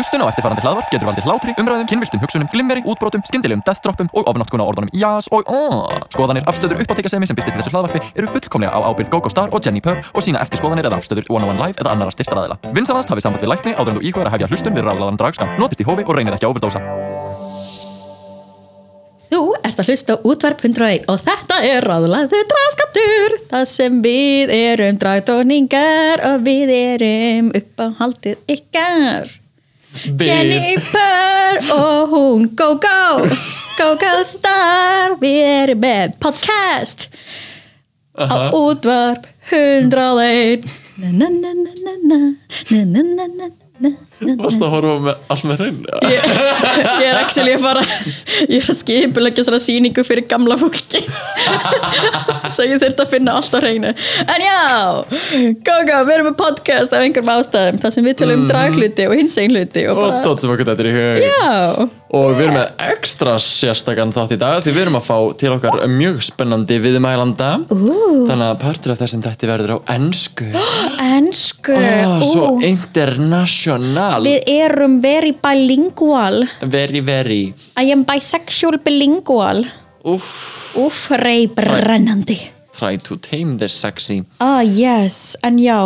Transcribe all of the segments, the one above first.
Hlustun á eftirfarandi hlaðvarp getur valdið hlátri, umræðum, kynviltum hugsunum, glimmeri, útbrotum, skyndilegum deathdroppum og ofnotkun á orðunum jás og aaaah. Skoðanir, afstöður, uppáttekasemi sem byrtist í þessu hlaðvarpi eru fullkomlega á ábyrgð GoGo Star og Jenni Purr og sína ekki skoðanir eða afstöður One on One Live eða annara styrtaræðila. Vinsanast hafið samband við lækni áður en þú íkvæður að hefja hlustun við ráðlaðan dragskam. Notist í hófi og reynið ekki að overdósa. Þú ert að hlusta útvarp 101 og þetta er ráðlaður dragskaptur það sem við erum dragdóningar og við erum upp á haldið ykkar Jennifer og hún. Go Go. Go Go Star. Við erum með podcast. Á útvarp 101 Na na na na na Na na na na na na Varst að horfa með allt með hrein? ég, ég er actually að fara ég er að skipulegja svona síningu fyrir gamla fólki. Svo ég þurfti að finna allt á hreinu. En já, góga, við erum með podcast af einhverjum ástæðum þar sem við tölum um dragluti og hinsegin hluti og Og dótt sem okkur þetta er í hug. Já, Og við erum með ekstra sérstakann þátt í dag Því við erum að fá til okkar mjög spennandi viðmælanda. Ú. Þannig að partur af þessum þetta verður á ennsku ensku. Oh, Svo ú, international við erum very bilingual Very, very I am bisexual bilingual Uff, uff, rey brennandi try to tame this sexy ah yes, en já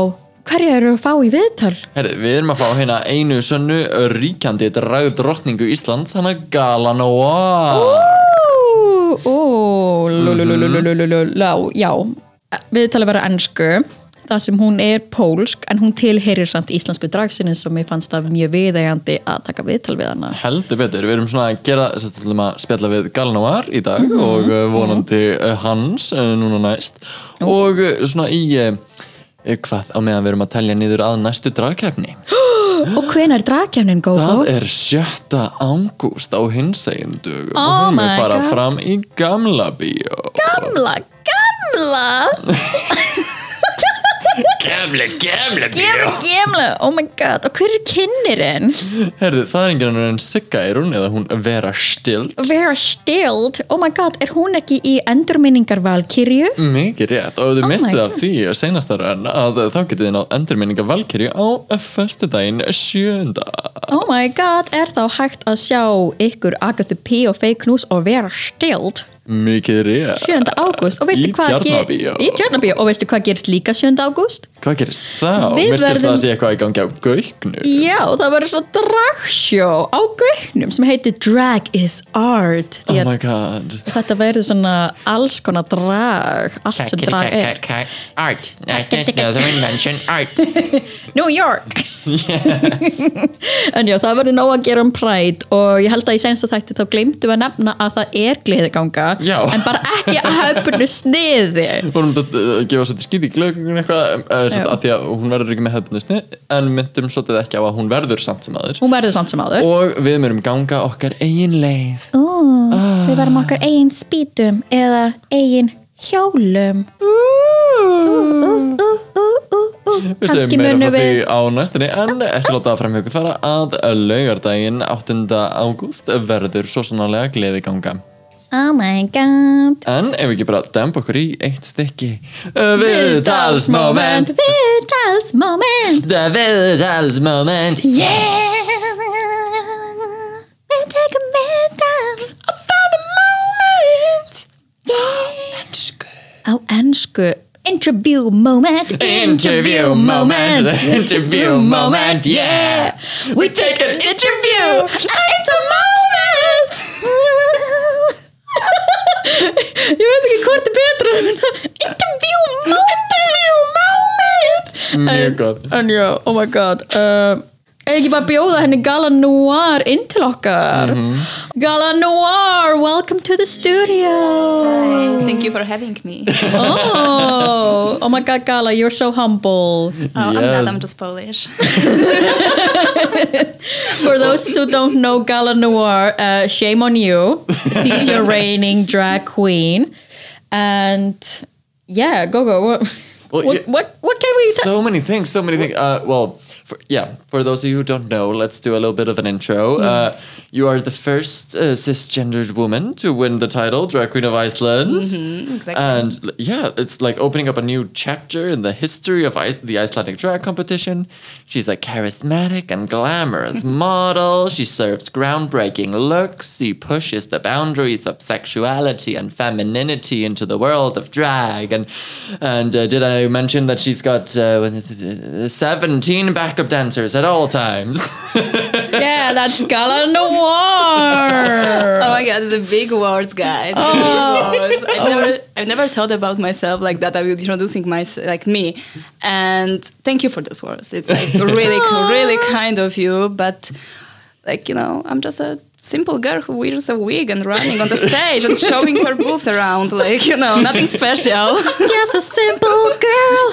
hverju eru að fá í viðtal? Herri, við erum að fá hérna einu sönnu ríkjandi dragdrottningu Íslands Þannig að Gala Noir Ú, ú, lulululululululá, já, við tala vera ennsku, það sem hún er pólsk, en hún tilherir samt íslensku dragsinni sem ég fannst það mjög viðeigandi að taka viðtal við hana. Heldur betur, við erum svona að gera þess að að spjalla við Galanoar í dag Mhm, og uh, vonandi uh, hans uh, núna næst og uh, svona í hvað á meðan við erum að telja niður að næstu dragkefni Og hvenær er dragkjafnin, Gógó? það er 7. ágúst á hinsegin dögum Oh og hún my er fara God. fram í gamla bíó Gamla, gamla, Gamla, gamla gamla, gamla, oh my god, og hver er kynnirinn? Herðu, það er annar en Sigga er hún eða hún Vera Stilt? Vera Stild, oh my god, er hún ekki í endurminningar Valkyrju? Mikið rétt. Og ef þið Oh mistið af því seinastar en að þá getið þið nátt endurminninga Valkyrie á föstudaginn sjönda Oh my god, er þá hægt að sjá ykkur Agatha P og Faye Knús og Vera Stild Mikið rétt. 7. ágúst. Og og veistu hvað gerist líka 7. ágúst Hvað gerist þá? Við Mistur verðum- það að sé eitthvað í gangi á gauknu? já það verður svona dragsjó á gauknum sem heitir Drag is Art Oh my god þetta verður svona alls konar drag allt sem drag er Art. I didn't know the invention art. New York en já það verður nóg að gera um Pride og ég held að í sensta þætti þá glemdu að nefna að það er gleðiganga Já. en bara ekki að höfbundu sniði vorum þetta að gefa svolítið skýt í glöggunum eitthvað Já. að því að hún verður ekki með hefðbundisni en myndum svolítið ekki á að hún verður samt sem aður hún verður samt sem áður. Og við myndum ganga okkar eigin leið. Ó, við verðum okkar eigin spýtum eða eigin hjólum. Við kannski munum við á næstunni en ekki láta hjá ykkur fara að laugardaginn 8. ágúst verður svo sannarlega gleðiganga oh my god. En ef við ekki bara dempa okkur í eitt stykki eh, Viðtalsmoment Viðtalsmoment er er The Viðtalsmoment Yeah. Við tekum viðtal Yeah. Á ennsku Interview moment. Interview moment, interview moment, yeah. We take an interview. Ah, it's a moment je weet ik hoorde Peter. Interview moment! Mm, interview moment! And, oh, no. oh my god. Uh, Eða ekki bara bjóða henni Gala Noir inn til okkar Gala Noir, welcome to the studio Thank you for having me. Oh, oh my god Gala, you're so humble Oh, I'm Yes. not, I'm just Polish. For those who don't know Gala Noir, uh, shame on you. She's your reigning drag queen. And yeah, go go. What, Well, what, what, what can we tell? So many things, so many things uh, Well, for, yeah, for those of you who don't know, let's do a little bit of an intro. Uh, you are the first uh, cisgendered woman to win the title, Drag Queen of Iceland. exactly. And yeah, it's like opening up a new chapter in the history of I- the Icelandic drag competition. She's a charismatic and glamorous model. She serves groundbreaking looks. She pushes the boundaries of sexuality and femininity into the world of drag. And and uh, did I mention that she's got uh, 17 backup dancers at all times? Yeah, that's Gala Noir. Oh my god, these are big words, guys. Oh. Big words. I oh. never, I've never thought about myself like that. I was introducing my, like me, and thank you for those words. It's like really, really kind of you. But like you know, I'm just a simple girl who wears a wig and running on the stage and showing her boobs around. Like you know, nothing special. Just a simple girl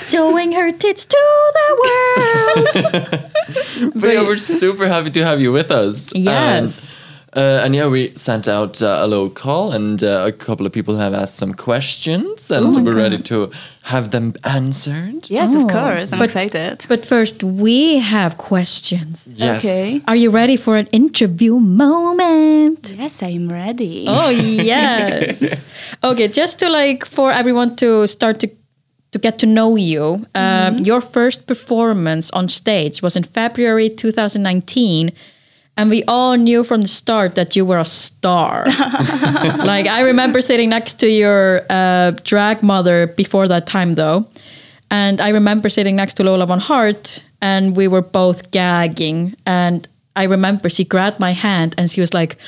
showing her tits to the world. But yeah, we're super happy to have you with us. Yes. And, uh, and yeah, we sent out uh, a little call, and uh, a couple of people have asked some questions, and we're ready to have them answered. yes, of course. I'm But- excited. But first, we have questions. Yes. Okay. Are you ready for an interview moment? Yes, I'm ready. Oh yes. okay, just to like for everyone to start to to get to know you. Um, Your first performance on stage was in February 2019. And we all knew from the start that you were a star. like I remember sitting next to your uh, drag mother before that time, though, and I remember sitting next to Lola von Hart, and we were both gagging. And I remember she grabbed my hand and she was like,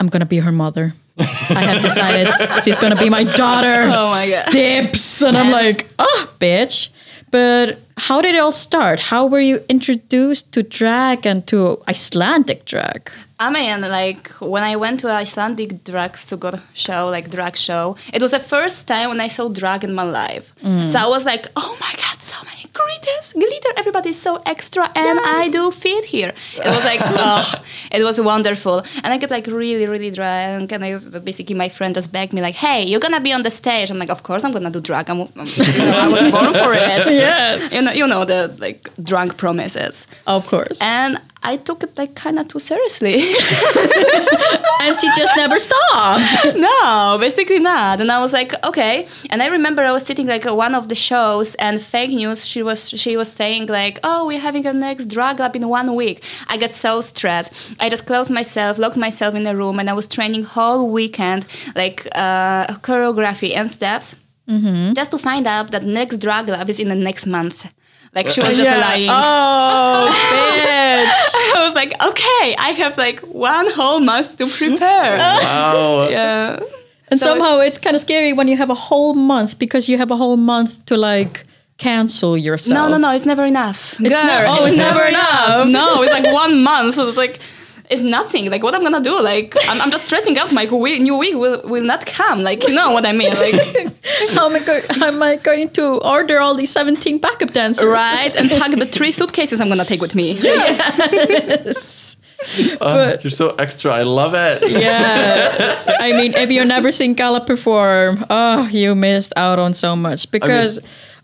"I'm gonna be her mother. I have decided she's gonna be my daughter." Oh my god. Dips, and I'm like, oh, bitch." But how did it all start? How were you introduced to drag and to Icelandic drag? Ah, I mean, like when I went to Icelandic drag sugar show, like drag show, it was the first time when I saw drag in my life. Mm. So I was like, oh my god, so many glitters, glitter, everybody's so extra, and I do fit here. It was like, oh, it was wonderful, and I get like really, really drunk, and I basically my friend just begged me like, hey, you're gonna be on the stage. I'm like, of course I'm gonna do drag. I'm, I'm you know, I was born for it. Yes. You know, you know the like drunk promises, Of course. and I took it like kind of too seriously. and she just never stopped. no, basically not. And I was like, okay. And I remember I was sitting like at one of the shows, and fake news. She was she was saying like, oh, we're having a next drag lab in one week. I got so stressed. I just closed myself, locked myself in a room, and I was training whole weekend like uh, choreography and steps, just to find out that next drag lab is in the next month. Like she was just lying. Oh, bitch. I was like, okay, I have like one whole month to prepare. Wow. yeah. And So somehow it's kind of scary when you have a whole month because you have a whole month to like cancel yourself. No, no, no, it's never enough. Girl, ne- oh, it's never enough. No, it's like one month. So it's like, it's nothing. Like, what I'm gonna do? Like, I'm, I'm just stressing out. My week, new week will, will not come. Like, you know what I mean? Like, How am I, go- am I going to order all these 17 backup dancers? right? And pack the three suitcases I'm gonna take with me. Yes. Oh, you're so extra. I love it. yes. I mean, if you've never seen Gala perform, oh, you missed out on so much because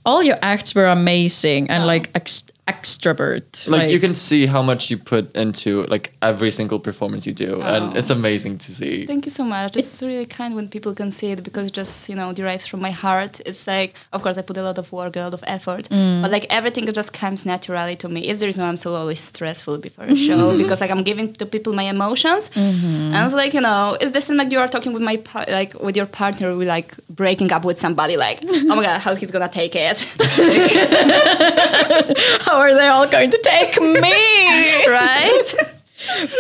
all your acts were amazing and oh. like ex- extrovert. Like, you can see how much you put into like every single performance you do, and oh. it's amazing to see. Thank you so much. It's really kind when people can see it because it just, you know, derives from my heart. It's like, of course, I put a lot of work, a lot of effort, mm. but like everything just comes naturally to me. It's the reason why I'm so always stressful before a show because like I'm giving to people my emotions, mm-hmm. and it's like, you know, it's the same like you are talking with my par- like with your partner, we like breaking up with somebody, like, oh my god, how he's gonna take it, How are they all going to take me? right?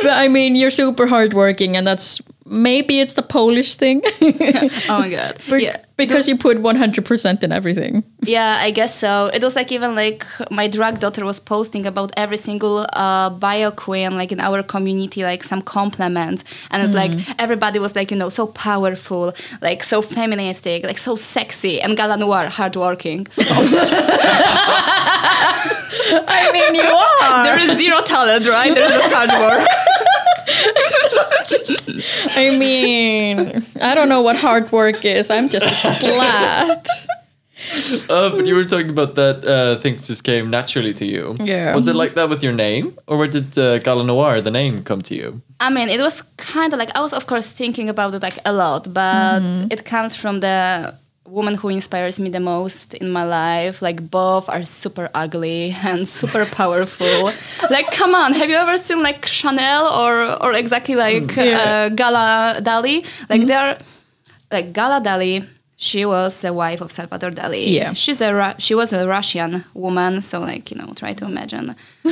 but I mean, you're super hardworking, and that's maybe it's the Polish thing. Oh my god, Be- yeah. Because you put 100% in everything. Yeah, I guess so. It was like even like my drag daughter was posting about every single uh, bio queen like in our community, like some compliments, and it's like everybody was like you know so powerful, like so feministic, like so sexy, and Gala Noir hardworking. I mean, you are. there is zero talent, right? There's just hard work. I mean, I don't know what hard work is. I'm just a slut. Uh, but you were talking about that uh, things just came naturally to you. Yeah. Was it like that with your name, or where did uh, Gala Noir, the name, come to you? I mean, it was kind of like I was, of course, thinking about it like a lot, but it comes from the woman who inspires me the most in my life. Like both are super ugly and super powerful. like, come on, have you ever seen like Chanel or or exactly like uh, Gala Dali? Like they're like Gala Dali. She was a wife of Salvador Dali. Yeah. she's a Ru- she was a Russian woman. So like you know, try to imagine.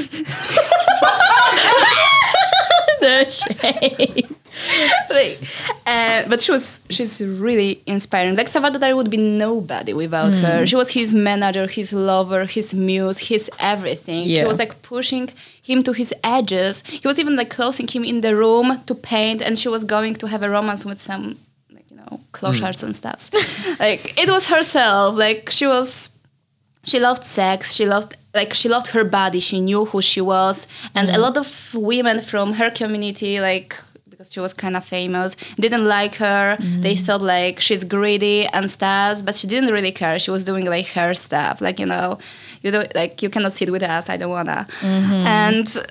the shade. like, uh, but she was she's really inspiring. Like Salvador would be nobody without her. Mm. She was his manager, his lover, his muse, his everything. Yeah. He was like pushing him to his edges. He was even like closing him in the room to paint, and she was going to have a romance with some like you know clochards mm. and stuff. like it was herself. Like she was she loved sex she loved like she loved her body she knew who she was and a mm. lot of women from her community like because she was kind of famous. Didn't like her. They mm-hmm. thought like she's greedy and stuff but she didn't really care. She was doing like her stuff. Like you know you don't like you cannot sit with us. I don't wanna. Mm-hmm. And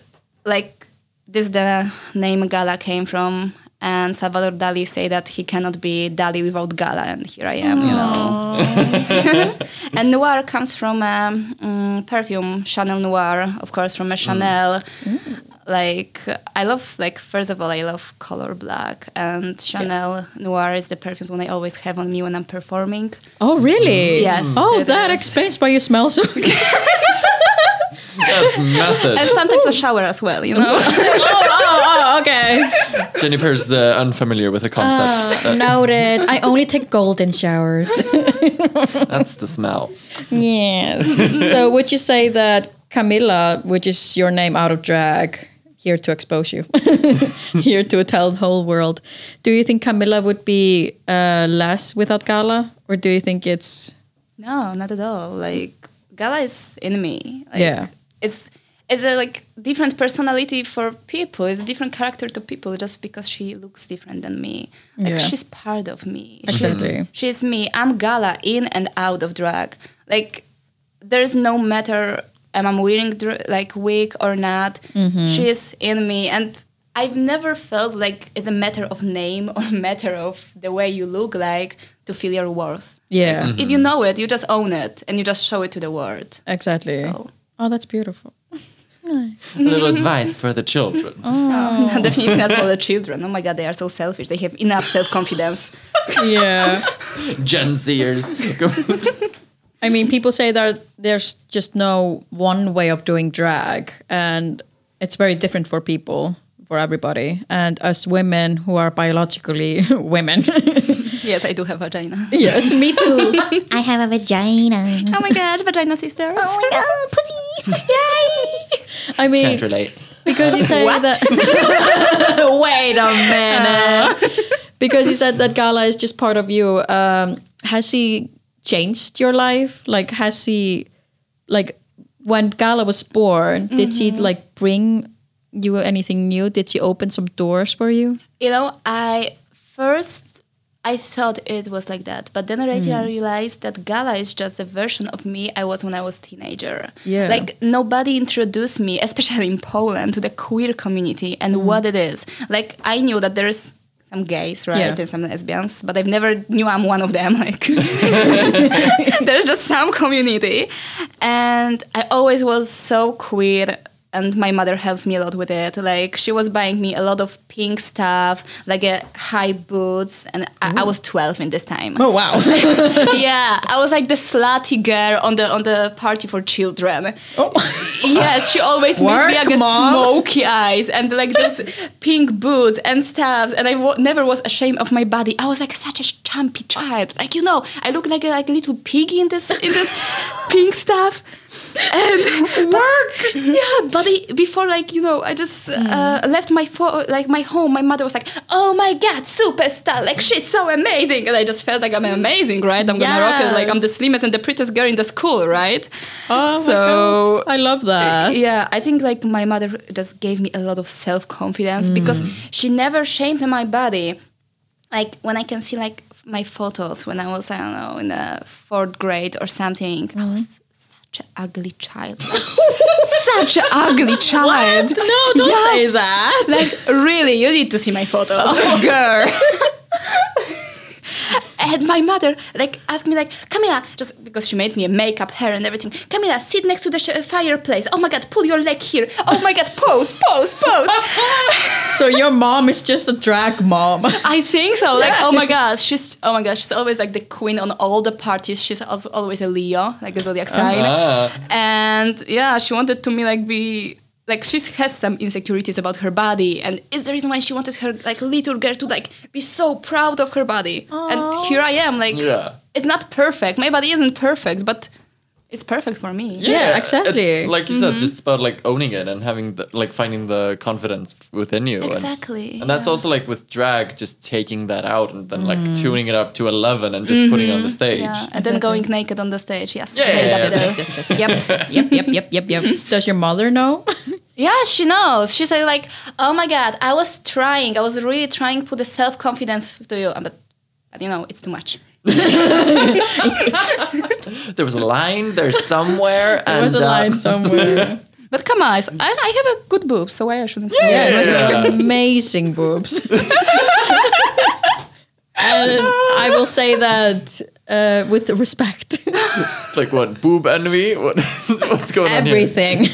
like this the name gala came from and Salvador Dali say that he cannot be Dali without Gala, and here I am, you know. and Noir comes from um, mm, perfume Chanel Noir, of course, from a Chanel. Like I love, like first of all, I love color black, and Chanel Noir is the perfume one I always have on me when I'm performing. Oh, really? Yes, Oh, that is. explains why you smell so good. That's method. And sometimes a shower as well, you know. oh, oh, okay. Jennifer's uh, unfamiliar with the concept. Uh, Noted. I only take golden showers. that's the smell. yes. So would you say that Camilla, which is your name out of drag, here to expose you, here to tell the whole world, do you think Camilla would be uh, less without Gala, or do you think it's No, not at all. Like Gala is in me. Like, Yeah. It's it's a like different personality for people. It's a different character to people just because she looks different than me. Like Yeah. she's part of me. She- Exactly. she's me. I'm Gala in and out of drag. Like there's no matter am I wearing dr- like wig or not. Mm-hmm. She is in me and. I've never felt like it's a matter of name or a matter of the way you look like to feel your worth yeah, if you mm-hmm. know it, you just own it and you just show it to the world. exactly. So- Oh, that's beautiful. A little advice for the children. Oh, Definitely not for the children. Oh my god, they are so selfish. They have enough self confidence. Yeah. Gen Zers. I mean, people say that there's just no one way of doing drag, and it's very different for people, for everybody. And as women who are biologically women, yes, I do have vagina. yes, me too. I have a vagina. Oh my god, vagina sisters. Oh my god, pussy! Yay! I mean, Can't relate. because you say that. Wait a minute. because you said that Gala is just part of you. Um, has he changed your life? Like, has he, like, when Gala was born, did she like bring you anything new? Did she open some doors for you? You know, I first I thought it was like that, but then already Mm. I realized that Gala is just a version of me I was when I was teenager. Yeah. Like nobody introduced me, especially in Poland, to the queer community and Mm. what it is. Like I knew that there's some gays, right, Yeah. and some lesbians, but I've never knew I'm one of them. Like there's just some community, and I always was so queer. And my mother helps me a lot with it. Like she was buying me a lot of pink stuff, like uh, high boots, and I, I was 12 in this time. Oh wow! yeah, I was like the slutty girl on the on the party for children. oh. Yes, she always made me like a Mom. smoky eyes and like those pink boots and stuff. And I w- never was ashamed of my body. I was like such a chumpy child. Like you know, I look like a, like a little piggy in this in this pink stuff. And work. yeah, but before like you know, I just uh, mm. left my fo- like my home. My mother was like, "Oh my god, superstar! Like she's so amazing!" And I just felt like I'm amazing, right? I'm gonna rock it. Like I'm the slimmest and the prettiest girl in the school, right? Oh so. I love that. Uh, yeah, I think like my mother just gave me a lot of self confidence mm. because she never shamed my body. Like when I can see like my photos when I was I don't know in the fourth grade or something. I was an ugly child. such an ugly child. No, don't Yes. say that. Like really, you need to see my photos, oh, girl. and my mother like asked me like Camila, just because she made me a makeup, hair, and everything. Camila, sit next to the sh- fireplace. Oh my god, pull your leg here. Oh my god, pose, pose, pose. So your mom is just a drag mom. I think so. Like, oh my god, she's oh my gosh, she's always like the queen on all the parties. She's also always a Leo, like the zodiac sign. Ah. And yeah, she wanted to me like be like she has some insecurities about her body, and it's the reason why she wanted her like little girl to like be so proud of her body. And here I am, like Yeah. it's not perfect. My body isn't perfect, but it's perfect for me. Yeah, exactly. It's, like you said, mm-hmm. just about like owning it and having the, like finding the confidence within you. and- Exactly, And, that's yeah. also like with drag, just taking that out and then like mm. tuning it up to eleven and just putting it on the mm-hmm. stage. Yeah, and then going naked on the stage. Yes. Yeah, I made yeah, that yeah. though. yep, yep, yep, yep, yep, yep. Does your mother know? Yeah, she knows. She said like, "Oh my god, I was trying. I was really trying to put the self confidence to you, but, but you know, it's too much." There was a line there somewhere. There and, was a uh, line somewhere. But come on, I, I have a good boob, so why I shouldn't say Yes, it? it's amazing boobs. and I will say that uh, with respect. like what boob envy? What what's going on here? Everything.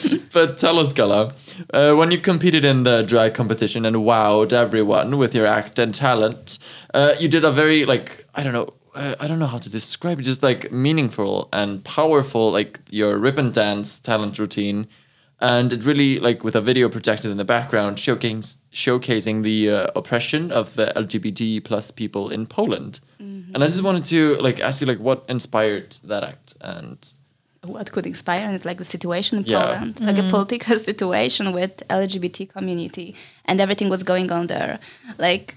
But tell us, Gala, uh, when you competed in the drag competition and wowed everyone with your act and talent, uh, you did a very like I don't know. Uh, I don't know how to describe it. Just like meaningful and powerful, like your ribbon dance talent routine, and it really like with a video projected in the background, showcasing showcasing the uh, oppression of the LGBT plus people in Poland. And I just wanted to like ask you like what inspired that act and What could inspire? And it's like the situation in Yeah. Poland, like a mm-hmm. political situation with LGBT community and everything was going on there. Like,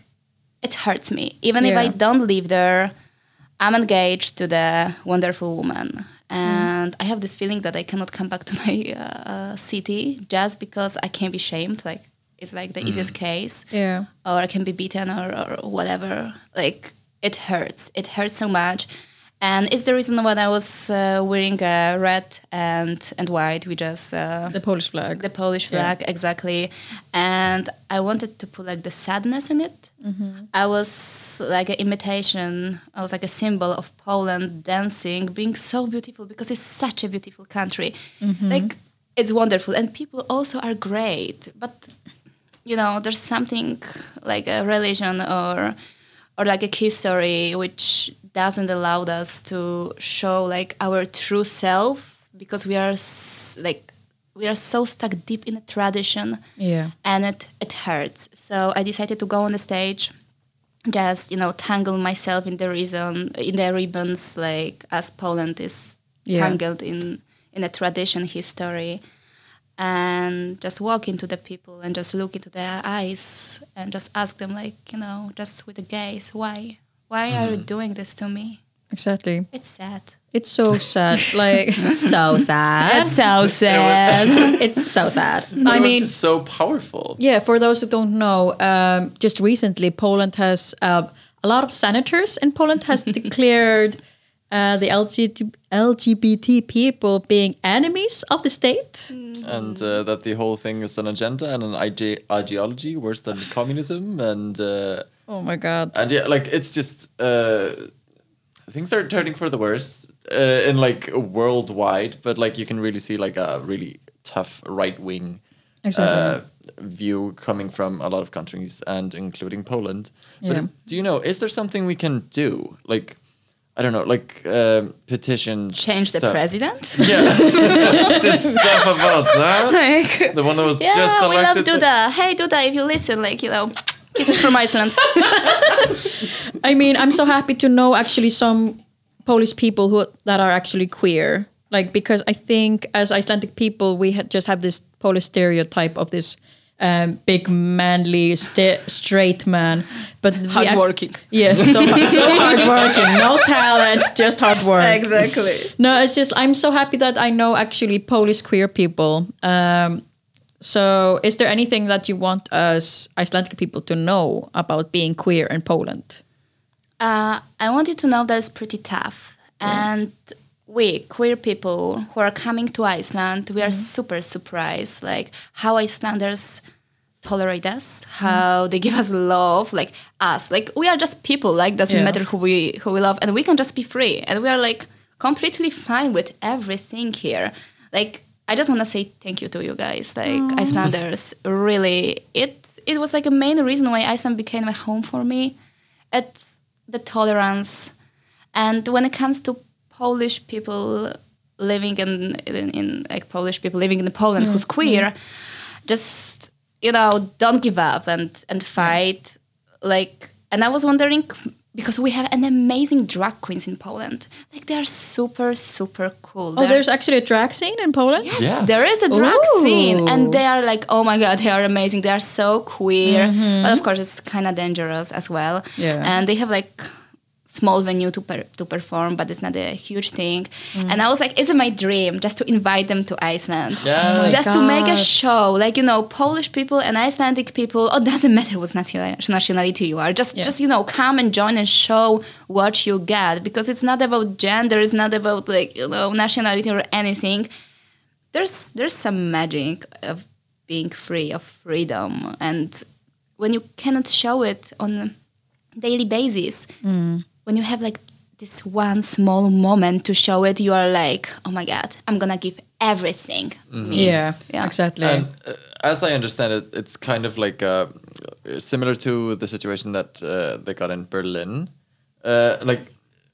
it hurts me. Even if I don't live there, I'm engaged to the wonderful woman. Mm-hmm. And I have this feeling that I cannot come back to my uh, uh city just because I can be shamed. Like, it's like the easiest mm-hmm. case. yeah. or I can be beaten or, or whatever. Like it hurts. It hurts so much. And it's the reason why I was uh, wearing uh, red and and white. We just uh, The Polish flag. the Polish flag exactly, and I wanted to put like the sadness in it. I was like an imitation. I was like a symbol of Poland dancing, being so beautiful because it's such a beautiful country. Like it's wonderful, and people also are great. But you know, there's something like a religion or or like a history which doesn't allow us to show like our true self because we are s- like we are so stuck deep in a tradition Yeah. and it it hurts so i decided to go on the stage just you know tangle myself in the reason in the ribbons like as poland is Yeah. tangled in in a tradition history and just walk into the people and just look into their eyes and just ask them like you know just with a gaze why why are you doing this to me Exactly. it's sad It's so sad. Like so sad. it's so sad it's so sad. it I mean, so powerful. yeah. For those who don't know, um, just recently Poland has uh, a lot of senators in Poland has declared uh, the LGBT, LGBT people being enemies of the state. and uh, that the whole thing is an agenda and an ide- ideology worse than communism and uh, Oh my god. and yeah like it's just uh, things are turning for the worse uh, in like worldwide but like you can really see like a really tough right wing Exactly. uh, view coming from a lot of countries and including Poland but Yeah. do you know is there something we can do like I don't know like um, petitions change the stuff. president yeah this stuff about that like the one that was yeah just we love duda hey duda if you listen like you know kisses from iceland I mean, I'm so happy to know actually some Polish people who that are actually queer. Like because I think as Icelandic people, we had just have this Polish stereotype of this um, big, manly, sta straight man, but we ac- Hardworking. Yeah, so so hardworking, no talent, just hard work. exactly No, it's just I'm so happy that I know actually Polish queer people. Um, So, is there anything that you want us Icelandic people to know about being queer in Poland? Uh, I want you to know that it's pretty tough. And we, queer people who are coming to Iceland, we are super surprised, like how Icelanders tolerate us, how they give us love, like us. Like we are just people, like doesn't Yeah. matter who we who we love, and we can just be free. And we are like completely fine with everything here. Like I just want to say thank you to you guys, like Icelanders. Really, it it was like a main reason why Iceland became a home for me. It's the tolerance, and when it comes to Polish people living in in, in like Polish people living in Poland who's mm, queer, mm. just you know don't give up and and fight. Like, and I was wondering because we have an amazing drag queens in Poland. Like they are super super cool. Oh, They're- there's actually a drag scene in Poland? Yes, Yeah. there is a drag Ooh. scene, and they are like, oh my god, they are amazing. They are so queer, mm-hmm. but of course, it's kind of dangerous as well. Yeah. and they have like small venue to per- to perform, but it's not a huge thing. Mm. And I was like, is it my dream just to invite them to Iceland? Yeah. Oh my just to make a show, like you know, Polish people and Icelandic people. Oh, doesn't matter what nation- nationality you are. Just Yeah. just you know, come and join and show what you get because it's not about gender. It's not about like you know nationality or anything there's there's some magic of being free of freedom and when you cannot show it on a daily basis mm. When you have like this one small moment to show it you are like oh my god i'm gonna give everything me. Yeah, Yeah. exactly. And uh, as I understand it, it's kind of like uh, similar to the situation that uh, they got in Berlin, uh, like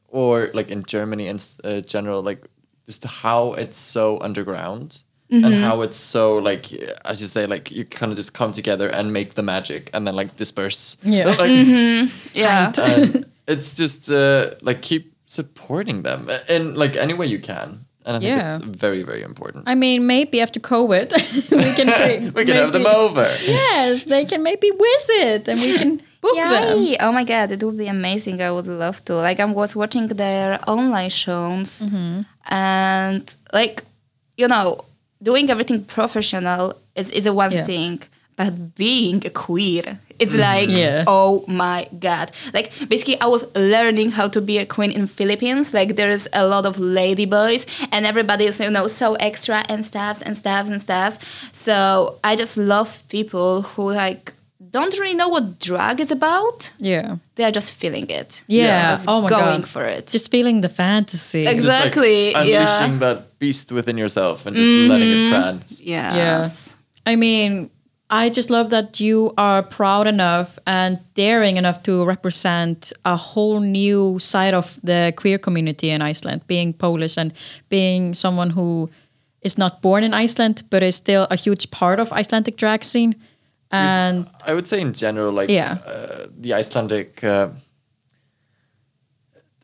or like in Germany in uh, general, like just how it's so underground and how it's so like as you say, like you kind of just come together and make the magic and then like disperse. Yeah. Like, yeah and it's just uh, like keep supporting them in like any way you can, and I think Yeah. it's very very important. I mean, maybe after COVID, we can bring- we can have them over. Yes, they can maybe visit and we can book them. Oh my god, it would be amazing. I would love to. Like I was watching their online shows, and like you know, doing everything professional is is a one Yeah. thing, but being a queer, it's mm-hmm. like Yeah. oh my god. Like basically, I was learning how to be a queen in Philippines. Like there is a lot of lady boys, and everybody is you know so extra and stuffs and stuffs and stuffs. So I just love people who like don't really know what drag is about. Yeah. They are just feeling it. Yeah. Just oh my going god. for it. Just feeling the fantasy. Ex- Just, like, Exactly, yeah. unleashing that beast within yourself and just letting it mm-hmm. prance. yes. I mean, I just love that you are proud enough and daring enough to represent a whole new side of the queer community in Iceland, being Polish and being someone who is not born in Iceland but is still a huge part of Icelandic drag scene. And I would say in general, like Yeah. uh, the Icelandic. Uh,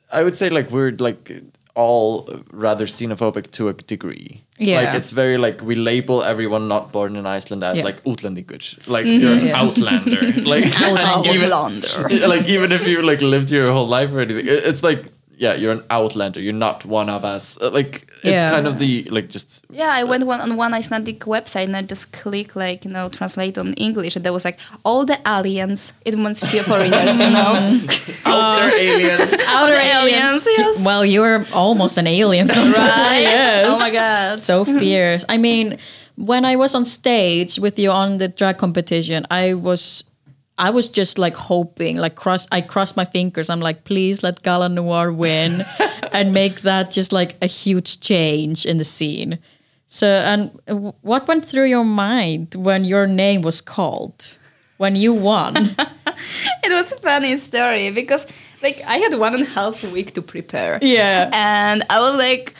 I would say like we're like all rather xenophobic to a degree. Yeah. Like it's very like we label everyone not born in Iceland as Yeah. like utlendingur, like mm-hmm. you're an outlander, like and even- like even if you like lived your whole life or anything, it- it's like yeah, you're an outlander. You're not one of us. Uh, Like it's Yeah. kind of the like just Yeah, I went one, on one Icelandic website and I just click like you know translate on English and there was like all the aliens. It means few foreigners, you know. outer aliens. Outer aliens, yes. well, you're almost an alien. right. yes. Oh my god. so fierce. I mean, when I was on stage with you on the drag competition, I was I was just like hoping, like cross I crossed my fingers. I'm like, please let Gala Noir win and make that just like a huge change in the scene. So and what went through your mind when your name was called? When you won? it was a funny story because like I had one and a half week to prepare. Yeah. And I was like,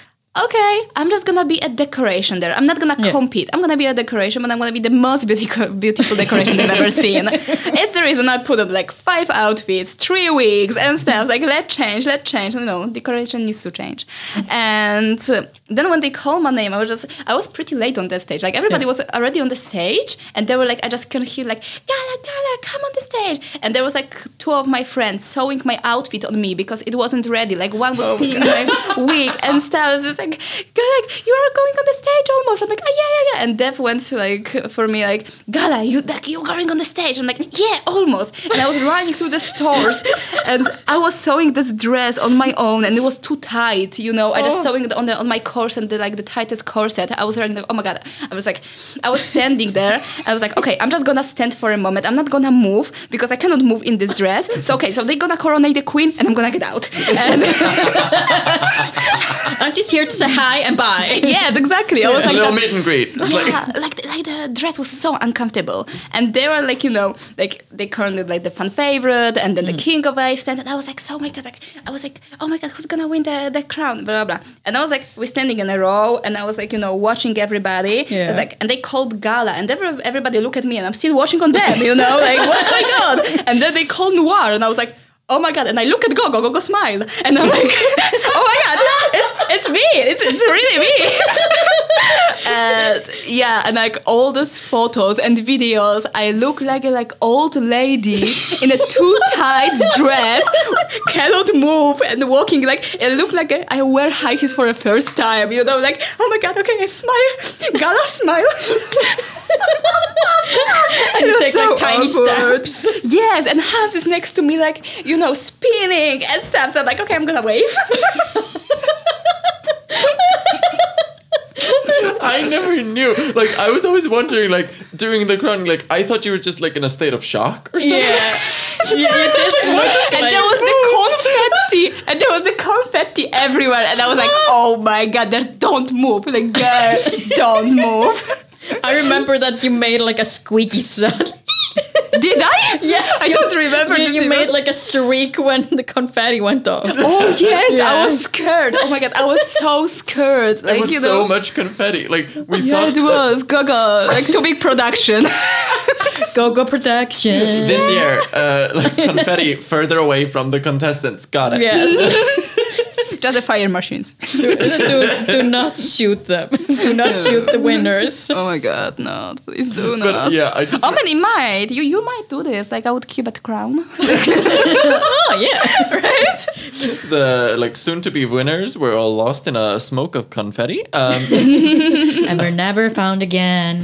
okay, I'm just gonna be a decoration there. I'm not gonna Yeah. compete. I'm gonna be a decoration, but I'm gonna be the most beautiful beautiful decoration they've ever seen. It's the reason I put on like five outfits, three wigs and stuff. Like let's change, let's change. You know, decoration needs to change. And uh, then when they called my name, I was just I was pretty late on the stage. Like everybody Yeah. was already on the stage, and they were like, I just can hear like Gala, Gala, come on the stage. And there was like two of my friends sewing my outfit on me because it wasn't ready. Like one was pinning my wig and stuff. I was just like, like, like you are going on the stage almost. I'm like, oh, yeah, yeah, yeah. And Dev went to like for me like, Gala, you like you're going on the stage. I'm like, yeah, almost. And I was running to the stores, and I was sewing this dress on my own, and it was too tight. You know, I just oh. sewing it on the on my corset, and the like the tightest corset. I was wearing like, oh my god. I was like, I was standing there. I was like, okay, I'm just gonna stand for a moment. I'm not gonna move because I cannot move in this dress. So okay, so they're gonna coronate the queen, and I'm gonna get out. And I'm just here to say hi and bye. yes, exactly. I was like a like, little that. meet and greet. Like, yeah, like the, like the dress was so uncomfortable, and they were like you know like they coronated like the fan favorite and then the mm. king of Iceland, and I was like so oh my god like I was like oh my god who's gonna win the, the crown blah blah blah, and I was like we're standing in a row, and I was like you know watching everybody, I Yeah. was like and they called gala, and every, everybody look at me, and I'm still watching on them, you know like what's going on, and then they called noir, and I was like. Oh my god! And I look at Gogo, Gogo smile, and I'm like, "Oh my god, it's, it's me! It's, it's really me!" and yeah, and like all those photos and videos, I look like a like old lady in a too tight dress, cannot move and walking like it look like I wear high heels for the first time. You know, like oh my god, okay, I smile, gala smile. And you It was take like tiny awkward. steps. Yes, and Hans is next to me, like you know, spinning and stuff. So I'm like, okay, I'm gonna wave. I never knew. Like, I was always wondering, like, during the crowning, like, I thought you were just, like, in a state of shock or something. Yeah. you, you did look and like- there was the confetti, and there was the confetti everywhere, and I was like, oh my god, there's don't move, like girl, don't move. I remember that you made like a squeaky sound. Did I? Yes, I you- don't remember. You, you made like a shriek when the confetti went off. Oh yes, Yeah. I was scared. Oh my god, I was so scared. There Like was you so much confetti. Like, we yeah, thought it was Gaga, like too big production. Go go production. this year, uh, like, confetti further away from the contestants. Got it. Yes. Just the fire machines. do, do, do not shoot them. Do not shoot the winners. Oh my god, no! Please do But not. yeah, I just. Oh, but it might. You you might do this. Like I would keep at crown. Oh yeah. right? the like soon-to-be winners were all lost in a smoke of confetti. Um, and were never found again.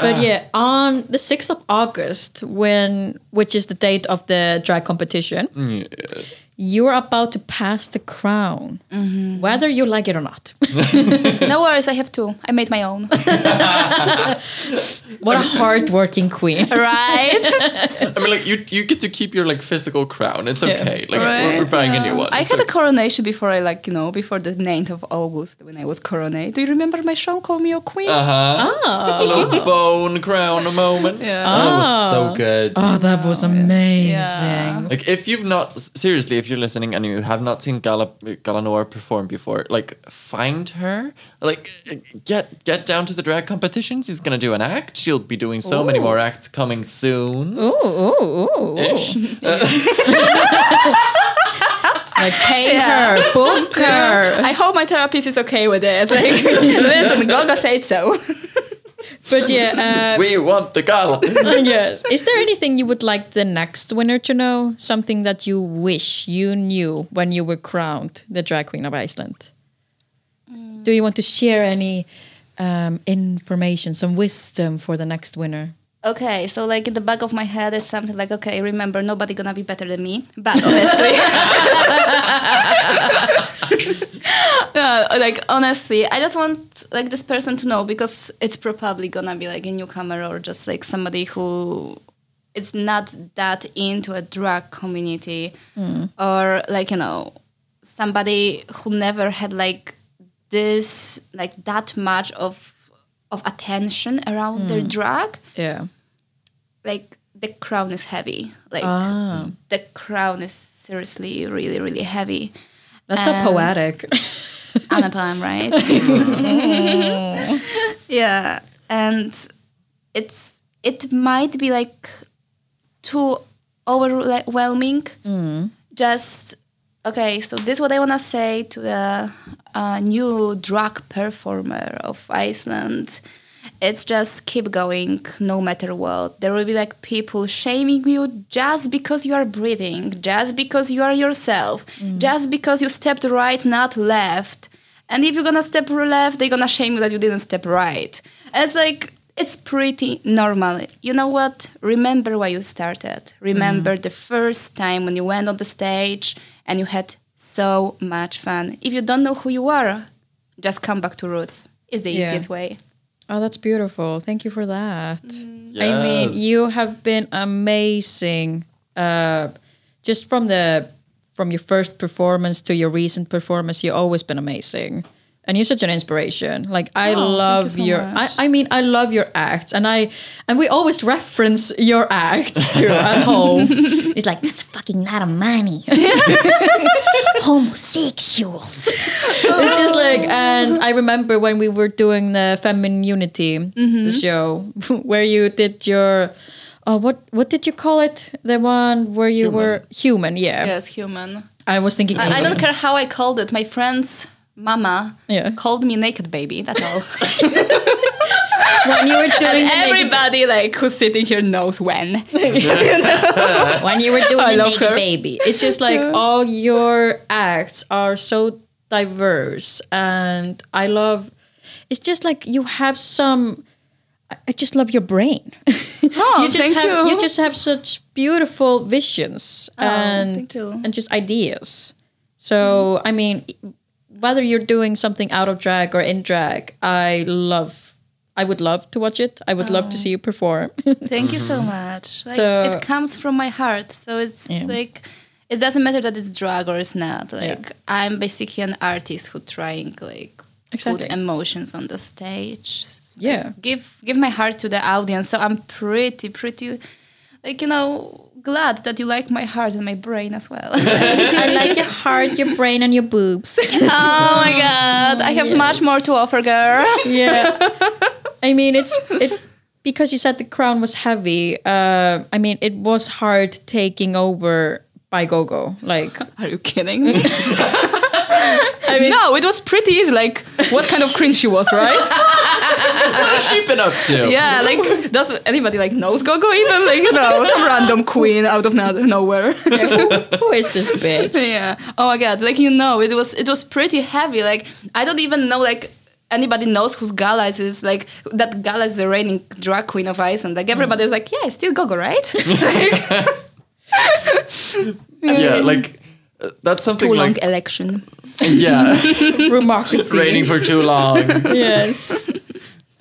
but yeah, on the 6th of August, when which is the date of the drag competition, yes. You are about to pass the crown, whether you like it or not. no worries. I have two. I made my own. what a hardworking queen. right? I mean, like you, you get to keep your like physical crown. It's Yeah. okay. Like we're, we're buying a new one. I It's had a coronation before I like you know before the 9th of August when I was coronated. Do you remember my show? Call me your queen. Uh-huh. A little bone crown moment. Yeah. That was Oh. so good. Oh, that was amazing. Yeah. Like if you've not seriously, if you're listening and you have not seen Gala Galanor perform before, like find her, like get get down to the drag competitions. She's gonna do an act. She'll be doing so many more acts coming soon. Ooh, ooh, ooh. Ish. Like pay her, book her. I hope my therapist is okay with it. Like, listen, Gaga said so. But yeah, uh, We want the gala. yes. Is there anything you would like the next winner to know? Something that you wish you knew when you were crowned the drag queen of Iceland? Do you want to share any um, information, some wisdom for the next winner? Okay, so like in the back of my head is something like, okay, remember, nobody gonna be better than me. But honestly, No, like honestly, I just want like this person to know because it's probably gonna be like a newcomer or just like somebody who is not that into a drug community. Hmm. Or like you know somebody who never had like this like that much of of attention around their hmm. drug. Yeah. Like the crown is heavy. Like Ah. the crown is seriously really really heavy. That's so poetic. I'm a poem, right? yeah, and it's it might be like too overwhelming. Just okay. So this is what I wanna say to the uh, new drag performer of Iceland it's just keep going no matter what. There will be like people shaming you just because you are breathing, just because you are yourself, mm. just because you stepped right, not left. And if you're gonna step left, they're gonna shame you that you didn't step right. And it's like it's pretty normal. You know what? Remember why you started. Remember mm. the first time when you went on the stage and you had so much fun. If you don't know who you are, just come back to roots. It's the Yeah. easiest way. Oh, that's beautiful. Thank you for that. Mm. I mean, you have been amazing. Uh, just from the from your first performance to your recent performance, you've always been amazing. And you're such an inspiration. Like I Oh, thank you love so your. I, I mean I love your act and I and we always reference your act too at home. It's like, that's a fucking lot of money. Homosexuals. it's just like and i remember when we were doing the feminine unity Mm-hmm. the show where you did your oh what what did you call it the one where you were human yeah Yes, human. i was thinking I, I don't care how I called it. My friend's mama Yeah. called me naked baby. That's all. when you were doing Everybody like who's sitting here knows when. when you were doing naked her. baby it's just like all your acts are so diverse and i love it's just like you have some I- just love your brain. Oh, you just thank have you. just have such beautiful visions oh, and Oh, you. and just ideas. So I mean, whether you're doing something out of drag or in drag, I love. I would love to watch it. I would love to see you oh. perform. Thank you so mm-hmm. much. Like, So- it comes from my heart. So it's Yeah. like it doesn't matter that it's drag or it's not. Like I'm basically an artist who trying like Exactly. put emotions on the stage. Yeah. Give give my heart to the audience. So I'm pretty pretty like you know glad that you like my heart and my brain as well. I like your heart, your brain, and your boobs. oh my god, I have much more to offer, girl. yeah. I mean, it's it because you said the crown was heavy. Uh, I mean, it was hard taking over by Gogo. Like, Are you kidding? I mean, no, it was pretty easy. Like, what kind of cringe she was, right? What has she been up to? Yeah, like, does anybody like knows Gogo even? Like, you know, some random queen out of no- nowhere. who, who is this bitch? yeah. Oh my god. Like, you know, it was it was pretty heavy. Like, I don't even know like anybody knows who's Galas is. Like, that Galas is the reigning drag queen of Iceland. Like, everybody's like, yeah, it's still Gogo, right? Yeah, like uh, that's something Too long election. yeah, Remarkably. raining for too long. Yes.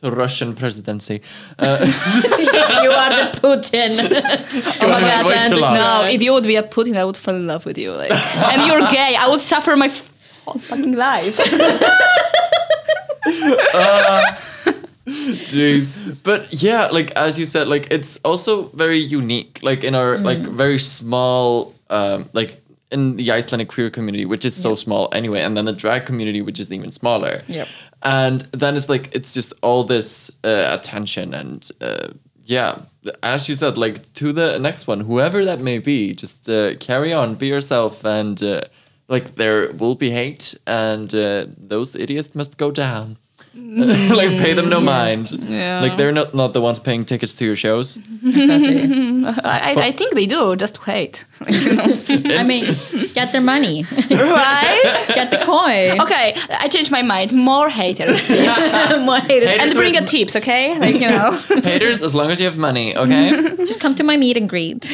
The Russian presidency. Uh, you are the Putin. Oh my god, way too long. No, if you would be a Putin, I would fall in love with you. Like, and you're gay, I would suffer my f- whole fucking life. Jeez. But yeah, like as you said, like it's also very unique. Like in our like very small um like in the Icelandic queer community, which is so small anyway, and then the drag community, which is even smaller. Yep. And then it's like it's just all this uh, attention and uh, yeah, as you said, like to the next one, whoever that may be, just uh, carry on, be yourself, and uh, like there will be hate, and uh, those idiots must go down. like pay them no mind. Yeah. Like they're not not the ones paying tickets to your shows. exactly. I, I, I think they do, just to hate. You know. I mean, get their money, right? get the coin. Okay, I changed my mind. More haters. More haters. and Haters bring a tips, okay? Like, you know. Haters, as long as you have money, okay? Just come to my meet and greet.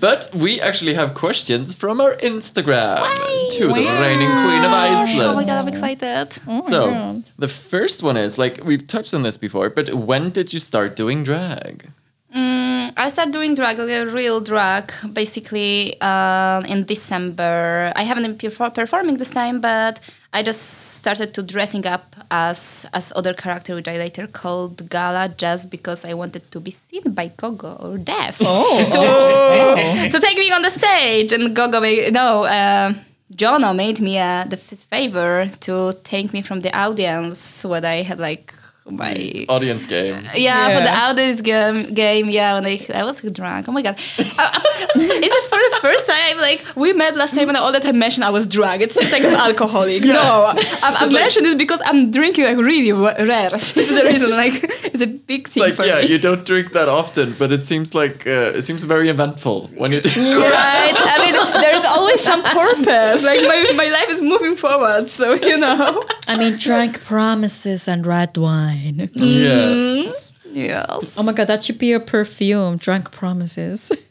but we actually have questions from our Instagram to the reigning queen of Iceland. Oh my god, I'm excited. So the first one is like we've touched on this before, but when did you start doing drag? Mm, I started doing drag, like a real drag, basically uh, in December. I haven't been perfor- performing this time, but I just started to dressing up as as other character, which I later called Gala, just because I wanted to be seen by Gogo or Def to, to take me on the stage. And Gogo, made, no, uh, Jono made me uh, the f- favor to take me from the audience when I had like my Audience game. yeah, for the audience game, game yeah, when I, I was drunk. Oh my god, I, I- is it for the first time? Like we met last time, and all the time mentioned I was drunk. It seems like I'm alcoholic. No, I, I mentioned it because I'm drinking like really wa- rare. It's the reason. Like it's a big thing Like for yeah, me. you don't drink that often, but it seems like uh, it seems very eventful when you. Do. Right. I mean, there's always some purpose. Like my, my life is moving forward, so you know. I mean, drunk promises and red wine. yes. Yes. Oh my god, that should be your perfume. Drunk promises.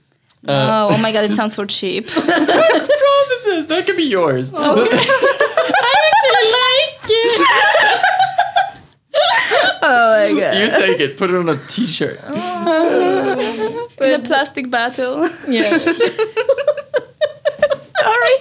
Uh, oh, oh my god, it sounds so cheap. Drunk promises that could be yours. Okay. I actually like it. Oh my god. You take it. Put it on a T-shirt. In a plastic bottle. Yeah. Sorry.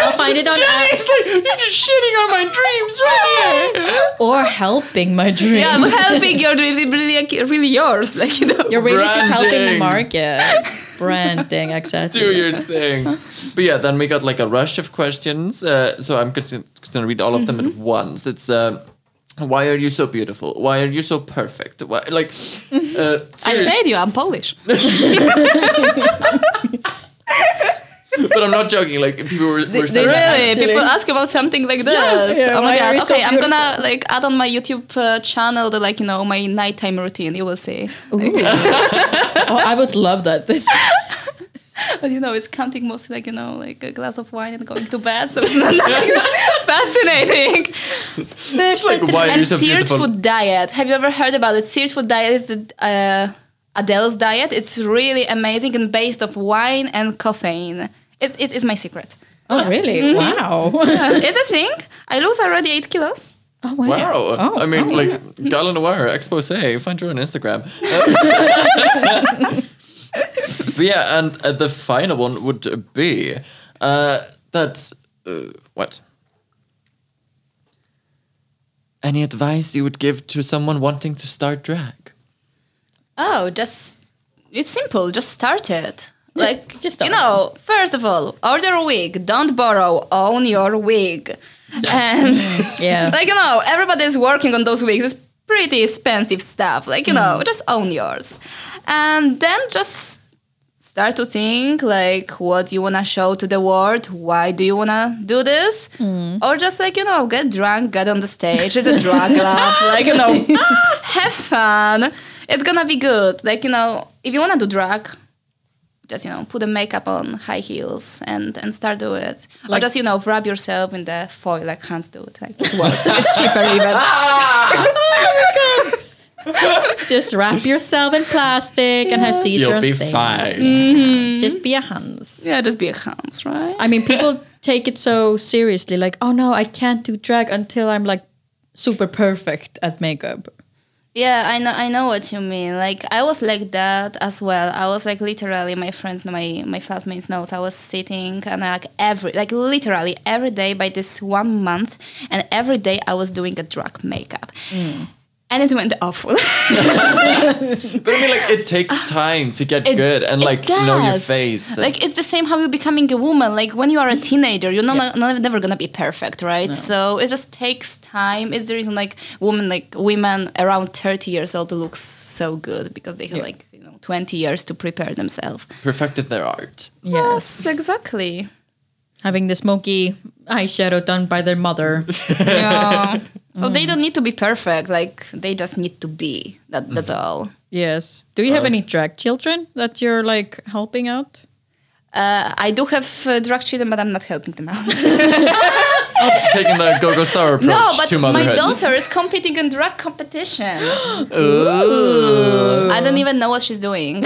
I'll find it on It's like you're just shitting on my dreams right here. or helping my dreams. Yeah, I'm helping your dreams. It's really, like, really yours. Like you know. You're really just helping the Branding. market. Branding, exactly. Do your thing. But yeah, then we got like a rush of questions. Uh, so I'm just gonna read all of them at once. It's. Uh, why are you so beautiful? Why are you so perfect? Why, like, uh, I serious- said you, I'm Polish. but I'm not joking. Like people were, were saying There's that. Really? Actually. People ask about something like this. Yes. Yeah, oh my why god. you so Okay, I'm gonna like add on my YouTube uh, channel the like you know my nighttime routine. You will see. Oh, I would love that. This But you know, it's counting mostly like you know like a glass of wine and going to bed. So it's not like fascinating. like why and so seared food diet. Have you ever heard about it? Seared food diet is the uh, Adele's diet. It's really amazing and based of wine and caffeine. It's it's, it's my secret. Oh really? Wow. it's a thing. I lose already eight kilos. Oh wow. Wow. Oh, I mean, oh. like Gala Noir expose. Find her on Instagram. but yeah, and uh, the final one would be uh, that uh, what? Any advice you would give to someone wanting to start drag? Oh, just it's simple. Just start it. Like just you know, first of all, order a wig. Don't borrow. Own your wig. And mm, Yeah. like you know, everybody's working on those wigs. It's pretty expensive stuff. Like you know, mm. just own yours, and then just start to think like what you wanna show to the world. Why do you wanna do this? Mm. Or just like you know, get drunk, get on the stage. It's a drag lab. Like you know, have fun. It's gonna be good. Like you know, if you wanna do drag. Just you know, put the makeup on, high heels, and and start do it. or just you know, wrap yourself in the foil like Hans do it. Like it works. it's cheaper even. Just wrap yourself in plastic and have Caesar You'll on be stage. fine. Mm-hmm. Just be a Hans. Yeah, just be a Hans, right? I mean, people take it so seriously. Like, oh no, I can't do drag until I'm like super perfect at makeup. Yeah, I know. I know what you mean. Like I was like that as well. I was like literally my friends, my my flatmates knows. I was sitting and like every like literally every day by this one month, and every day I was doing a drug makeup, mm. And it went awful. But I mean, like, it takes ah, time to get It- good and it like know your face. and- Like it's the same how you're becoming a woman. Like when you are a mm-hmm. teenager, you're not, not never gonna be perfect, right? So it just takes time. It's the reason like women like women around 30 years old look so good because they have like you know 20 years to prepare themselves. perfected their art. Yes. exactly. Having the smoky eyeshadow done by their mother. Yeah. so they don't need to be perfect. Like they just need to be. That that's all. yes. Do you have any drag children that you're like helping out? Uh, I do have uh, drag children, but I'm not helping them out. Taking the go-go star approach no, but to my motherhood. daughter is competing in drag competition. Ooh. I don't even know what she's doing.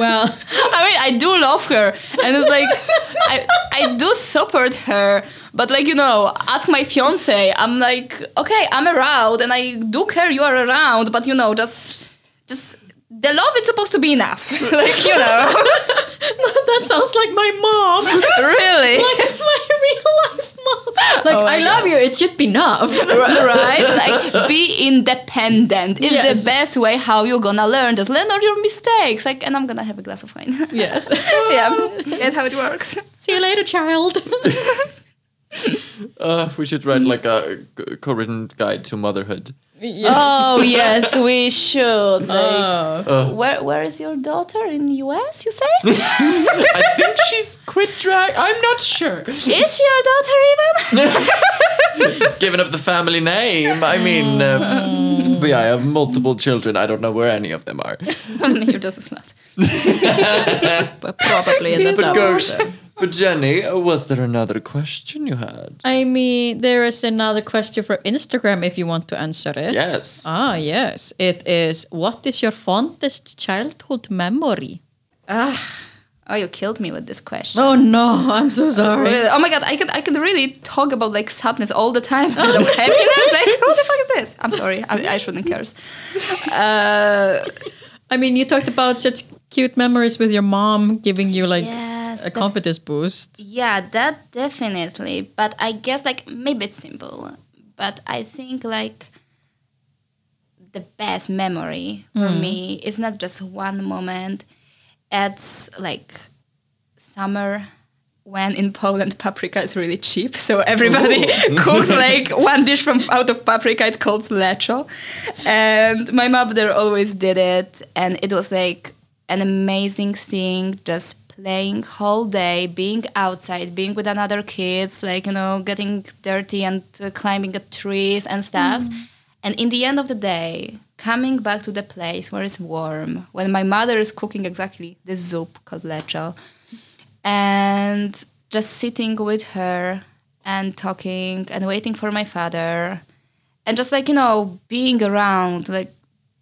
Well, I mean, I do love her, and it's like I I do support her, but like you know, ask my fiance. I'm like, okay, I'm around, and I do care you are around, but you know, just just the love is supposed to be enough, like you know, that sounds like my mom. really, my real life. Like, Oh my I love you. It should be enough. right? Like be independent is Yes. the best way how you're gonna learn. Just learn all your mistakes. Like, and I'm gonna have a glass of wine. yes. yeah, that's how it works. See you later, child. Uh, we should write like a co-written guide to motherhood. Oh yes, we should. Like, Oh. where where is your daughter in the US? You say? I think she's quit drag. I'm not sure. is she your daughter even? She's given up the family name. I mean, um, but yeah, I have multiple children. I don't know where any of them are. You're just a slut. But probably in the But, go, dumpster. But Jenny, uh, was there another question you had? I mean, there is another question for Instagram if you want to answer it. Yes. Ah, yes. It is What is your fondest childhood memory? Ah. Oh, you killed me with this question. Oh no, I'm so sorry. Really? Oh my god, I could I could really talk about like sadness all the time. instead of happiness. Like, what the fuck is this? I'm sorry, I, I shouldn't curse. Uh, I mean, you talked about such cute memories with your mom giving you like Yes, a confidence boost. yeah, that definitely. But I guess like maybe it's simple, but I think like the best memory for hmm. me is not just one moment. It's like summer when in Poland paprika is really cheap, so everybody cooks like one dish from out of paprika. It's called lecho, and my mother always did it, and it was like an amazing thing. Just playing whole day, being outside, being with another kids, like you know, getting dirty and uh, climbing at trees and stuff. And in the end of the day, coming back to the place where it's warm, when my mother is cooking exactly the soup called lecho, and just sitting with her and talking and waiting for my father and just like you know being around like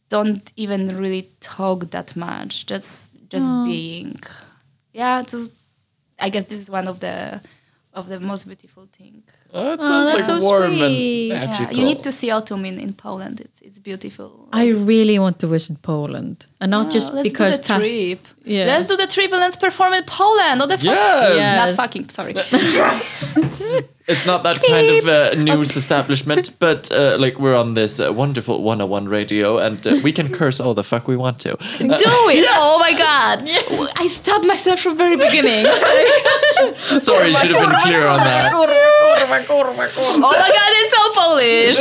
don't even really talk that much just just being yeah so i guess this is one of the of the most beautiful thing. Oh, it sounds that's like so warm sweet. and yeah, you need to see autumn in, in poland. It's it's beautiful. I really want to visit Poland, and not just Oh, let's because do the ta- trip. Yeah. let's do the trip and let's perform in poland. Not the fuck? Yes. Yes. not fucking sorry It's not that kind of uh, news establishment, but uh, like we're on this uh, wonderful 101 radio, and uh, we can curse all the fuck we want to. do it oh my god i stopped myself from very beginning Sorry, should have been clear on that. Oh my god, it's so Polish.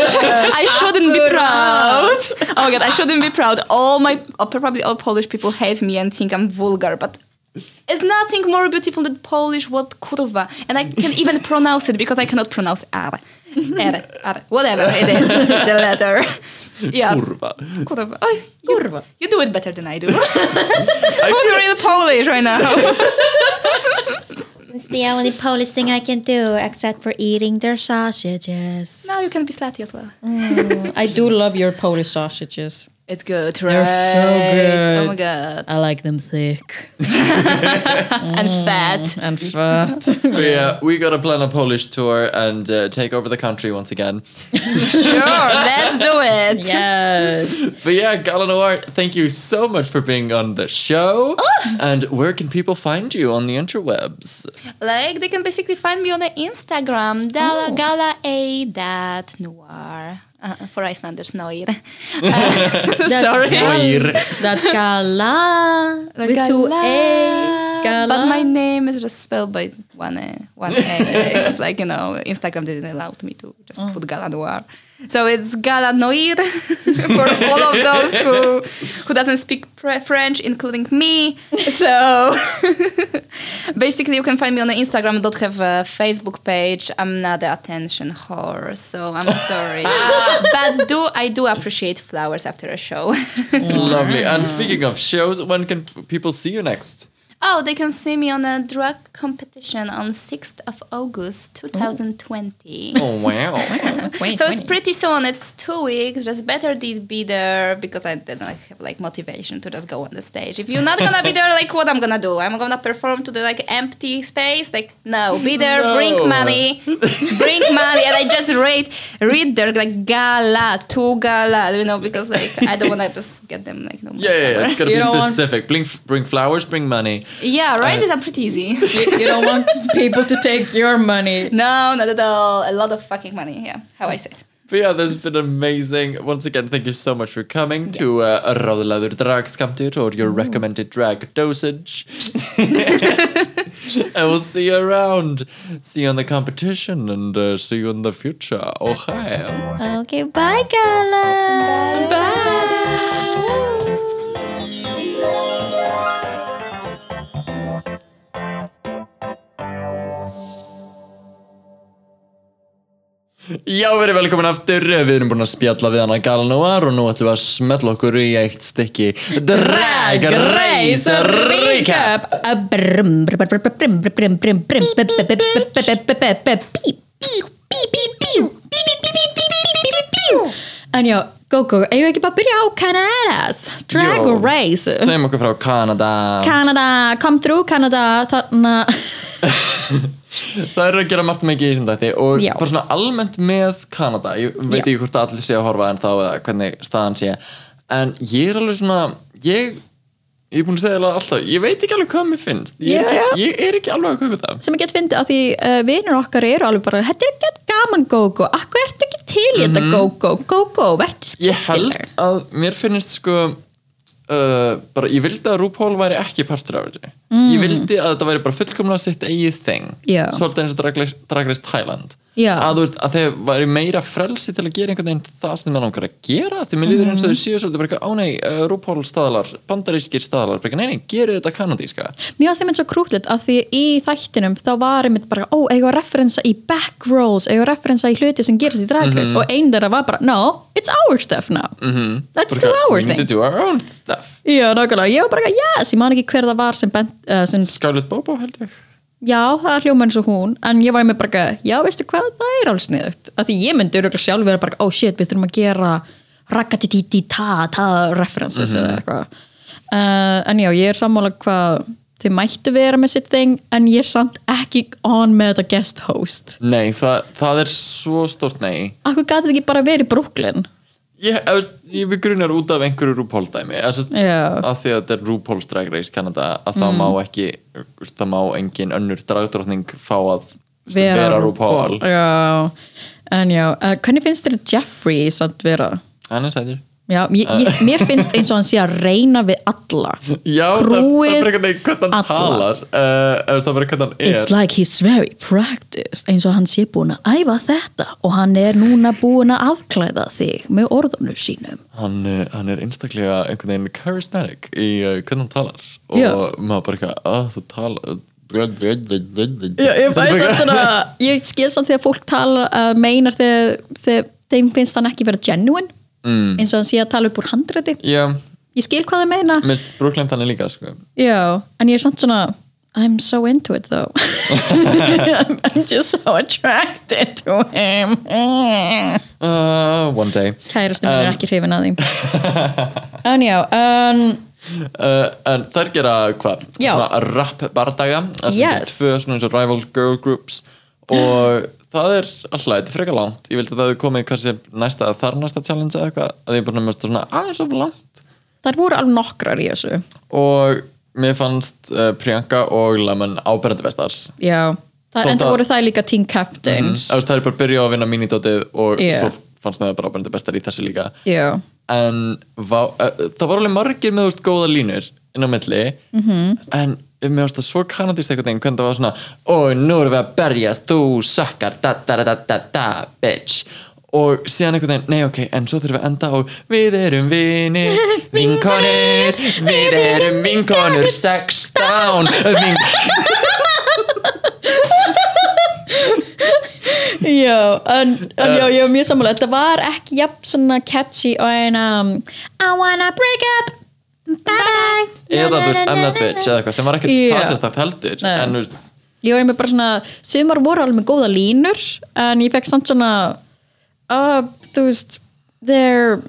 I shouldn't be proud. Oh my god, I shouldn't be proud. All my oh, probably all Polish people hate me and think I'm vulgar, but it's nothing more beautiful than Polish word kurwa. And I can even pronounce it because I cannot pronounce R. R, R, whatever it is, the letter. Yeah. Kurwa. Kurwa. Oh, you, Kurwa. you do it better than I do. Who's real Polish right now? It's the only Polish thing I can do except for eating their sausages. now you can be slutty as well. Mm, I do love your Polish sausages. It's good, right? They're so good. Oh my god. I like them thick And fat. and fat. But yeah, we gotta plan a Polish tour and uh, take over the country once again. Sure, let's do it. yes. But yeah, Galanoir, thank you so much for being on the show. And where can people find you on the interwebs? Like they can basically find me on the Instagram, Dala Gala A dot noir. Uh, for Icelanders, noir. That's Sorry. Gal- That's Gala with two A. Gala. But my name is just spelled by one A. One A. it's like, you know, Instagram didn't allow me to just Oh. put Gala Noir. So it's Gala Noir for all of those who who doesn't speak French, including me. So basically, you can find me on the Instagram. I don't have a Facebook page. I'm not the attention whore, so I'm sorry. but do I do appreciate flowers after a show? Lovely. And speaking of shows, when can people see you next? Oh, they can see me on a drag competition on 6th of August 2020. Oh, wow. So it's pretty soon. It's two weeks. Just better to be there because I then I have like motivation to just go on the stage. If you're not gonna be there, like what I'm gonna do? I'm gonna perform to the like empty space. Like no, be there, No. bring money, bring money, and I just read read there like gala, two gala, you know, because like I don't wanna just get them like no. Yeah, yeah, yeah. It's gotta You be don't want- specific. Bring, bring flowers, bring money. Yeah, right. Uh, It's pretty easy. you, you don't want people to take your money. No, not at all. A lot of fucking money. Yeah, how I say it. But yeah, this has been amazing. Once again, thank you so much for coming to uh, Rödladur Dragskamtur or your recommended drag dosage. I will see you around. See you on the competition and uh, see you in the future. Okay. Okay, bye, Gala. Bye. Já, við erum velkomin aftur, við erum búin að spjalla við hann að gala nógar og nú ætlum við að smetla okkur í eitt stykki. Drag Race Recap. En já, go go, eigum við ekki bara að byrja á Kanadas, Drag Jó, Race. Segjum okkur frá Kanada. Kanada, come through Kanada, þannig að Það er að gera margt mikið í þessum dætti og Já. bara svona almennt með Kanada, ég veit Já. ekki hvort allir sé að horfa en þá eða hvernig staðan sé. En ég er alveg svona ég, ég er búin að segja alveg alltaf ég veit ekki alveg hvað mér finnst. Ég, er Já, ekki, ég er ekki alveg að kaupa það. Sem ég get fyndið að því uh, vinur okkar eru alveg bara þetta er ekki gaman Gogo, akkur ertu ekki til í þetta Gogo, Gogo, verður Mhm. ég held skemmtileg að mér finnst sko uh, bara ég vildi að RuPaul væri ekki partur af þessu ég vildi að þetta væri bara fullkomlega sitt eigið Mm. Já. svolítið eins og Drag Race Thailand Já. að veist að þeir væri meira frelsi til að gera einhvern veginn það sem þeir langar að gera því mér líður eins Mm. og þau séu svolítið bara eitthvað, á nei, uh, RuPaul staðalar bandarískir staðalar, bara eitthvað, nei, nei, gerið þetta kanadíska. Mér varst einmitt svo krútlit af því í þættinum þá var einmitt bara, ó, eigum að referensa í back rolls, eigum að referensa í hluti sem gerist í Drag Race. Mhm. og einn þeirra var bara, no, it's our stuff now. -hmm. let's Bara do our thing. do our own stuff. Já, nákvæmlega, ég var bara, yes, ég man ekki hver það var sem, bent, uh, sem Scarlett Bobo held ég já, það er hljóma eins og hún en ég var með bara, já, veistu hvað, það er alveg sniðugt. Af því ég myndi örugglega sjálf vera bara, oh shit, við þurfum að gera rakatititi ta ta references Mhm. eða eitthvað. Uh, en já, ég er sammála hvað þau mættu vera með sitt thing en ég er samt ekki on með þetta guest host. Nei, það, það er svo stort nei. Akkur gæti þetta ekki bara verið Brooklyn Ég, ég, ég við grunar út af einhverju RuPaul dæmi að, því að þetta er RuPaul's Drag Race Canada að það má ekki það má engin önnur dragdrottning fá að veist, vera, RuPaul. Já, en já, uh, hvernig finnst þér Jeffrey samt vera? hann er sætir Já, ég, ég, mér finnst eins og hann sé að reyna við alla. Já, það, það Krúið er bara hvernig hvernig hann alla. talar. Uh, það er bara hvernig hann er. It's like he's very practiced eins og hann sé búin að æfa þetta. Og hann er núna búin að afklæða þig með orðunum sínum. Hann, hann er einstaklega einhvern veginn charismatic í uh, hvernig hann talar. Og Já. maður bara eitthvað að þú tala Já, ég svona ég skil samt þegar fólk tala uh, meinar þegar, þegar þeim finnst hann ekki vera genuine Mm. eins og hann sé að tala upp úr handræti Já, ég skil hvað þau meina. Minnst Brooklyn þannig líka sko. já, en ég er samt svona I'm so into it though. I'm, just so attracted to him. Uh, One day. Kærastum um, er Um, ekki hrifin að því. En já en, Uh, en þær gera hvað? Rap bardaga það tvö svona eins og rival girl groups og það er alltaf, þetta er frekar langt. Ég vildi að það hefði komið kannski næsta þar næsta challenge eða eitthvað, að ég bara nefnast svona aðeins of langt. Þar voru alveg nokkrar í þessu. Og mér fannst uh, Priyanka og Lemon áberandi vestars. Já, það, en það að- voru það líka team captains. Mm. það er bara að byrja að vinna mínidótið og Já. svo fannst mér það bara áberandi bestar í þessu líka. Já, en vá, uh, það var alveg margir með veist, góða línur inn á milli. -hmm. en mér varst það svo kanadist einhvern veginn hvernig það var svona og nú erum við að berjast, þú sökkar da da da da da bitch. Og síðan einhvern veginn, nei ok en svo þurfum við að enda og við erum vinir vinkonir, við erum vinkonur 16 vin já en, en já, ég var mjög sammála. Þetta var ekki jafn svona catchy og en um, I wanna break up bye eða þú veist, I'm that bitch eða eitthvað sem var ekkert það sérstakt heldur Nei. en þú veist. Ég var með bara svona, sumar voru alveg með góða línur en ég fekk samt svona uh, þú veist they're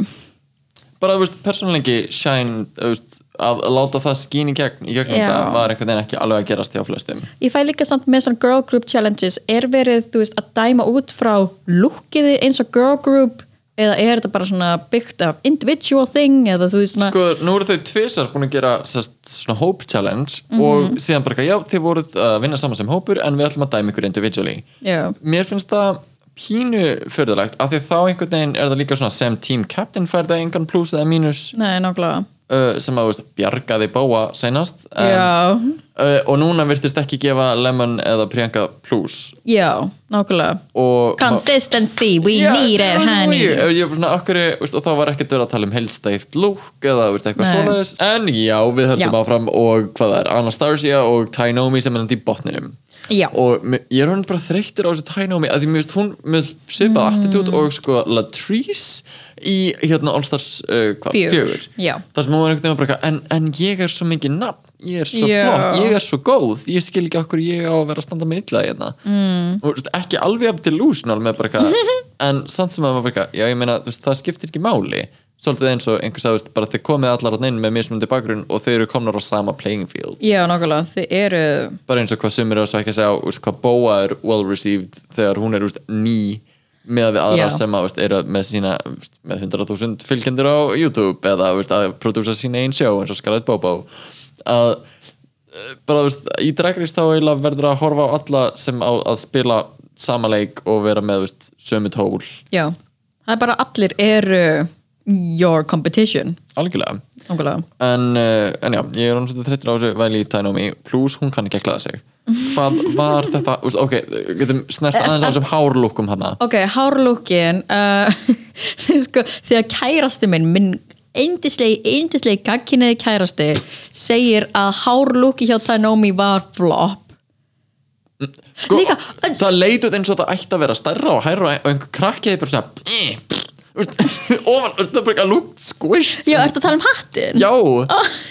bara þú veist, persónulengi shine þú veist, að láta það skín í gegn í gegnum Já. það var einhvern veginn ekki alveg að gerast hjá flestum. Ég fæ líka samt með svona girl group challenges. Er verið, þú veist, að dæma út frá lookiði eins og girl group eða er þetta bara svona byggt af individual thing eða þú veist svona sko, nú eru þau tvisar búin að gera sest, svona hope challenge Mhm. og síðan bara, já, þið voruð að vinna saman sem hópur en við ætlum að dæma ykkur individually. Já, mér finnst það pínu förðulegt af því þá einhvern veginn er það líka svona sem team captain fær það engan plus eða mínus. Nei, nákvæmlega uh, sem að veist, bjargaði bóa seinast en, uh, og núna virtist ekki gefa Lemon eða Priyanka plus já, nákvæmlega og Consistency, we Já, need it, honey. Ég, ég, svona, akkur, veist, og þá var ekkert verið að tala um heldstæft look eða veist, eitthvað Nei. svoleiðis en já, við höldum Já. áfram og hvað er, Anastasia og Tainomi sem er hann í botninum Já, og ég er hann bara þreyttur á þessu Tainomi að því mér finnst hún með svipað Mm. attitút og sko Latrice í hérna All Stars uh, Fjögur. þar sem hún var einhvern veginn bara en, en ég er svo mikið nafn ég er svo Já. flott, ég er svo góð ég skil ekki okkur ég á að vera að standa með illa hérna mm. og veist, ekki alveg up delusional með bara en samt sem að maður bara já ég meina veist, það skiptir ekki máli svolítið eins og einhvers að veist, bara þið komið allar að inn með mismunandi bakgrunn og þau eru komnar á sama playing field. Já, nákvæmlega, þið eru bara eins og hvað sumir að svo ekki að segja úst, hvað Boa er well received þegar hún er úst, ný með við aðra sem að, úst, eru með sína með 100.000 fylgjendur á YouTube eða að prodúsa sína einn sjó eins og Scarlett Bobo. Að eh, bara í Drag Race þá verður að horfa á alla sem á að spila sama leik og vera með sömu tól. Já, það er bara allir eru your competition. Algjörlega. En, uh, en já, ég er hann svolítið þreyttur á þessu væli í Tainomi pluss hún kann ekki að klæða sig. Hvað var þetta, ok, getum snert aðeins á þessum hárlúkum hana Ok, hárlúkin uh, sko, þegar kærasti minn minn eindislegi, eindislegi gagkinniði kærasti segir að hárlúki hjá Tainomi var flop. Sko, Líka- það leit út eins og það ætti að vera stærra og hærra og einhver krakkiði bara svona eh, ofan, eitthvað lúkt squished. Já, ertu að tala um hattin? já,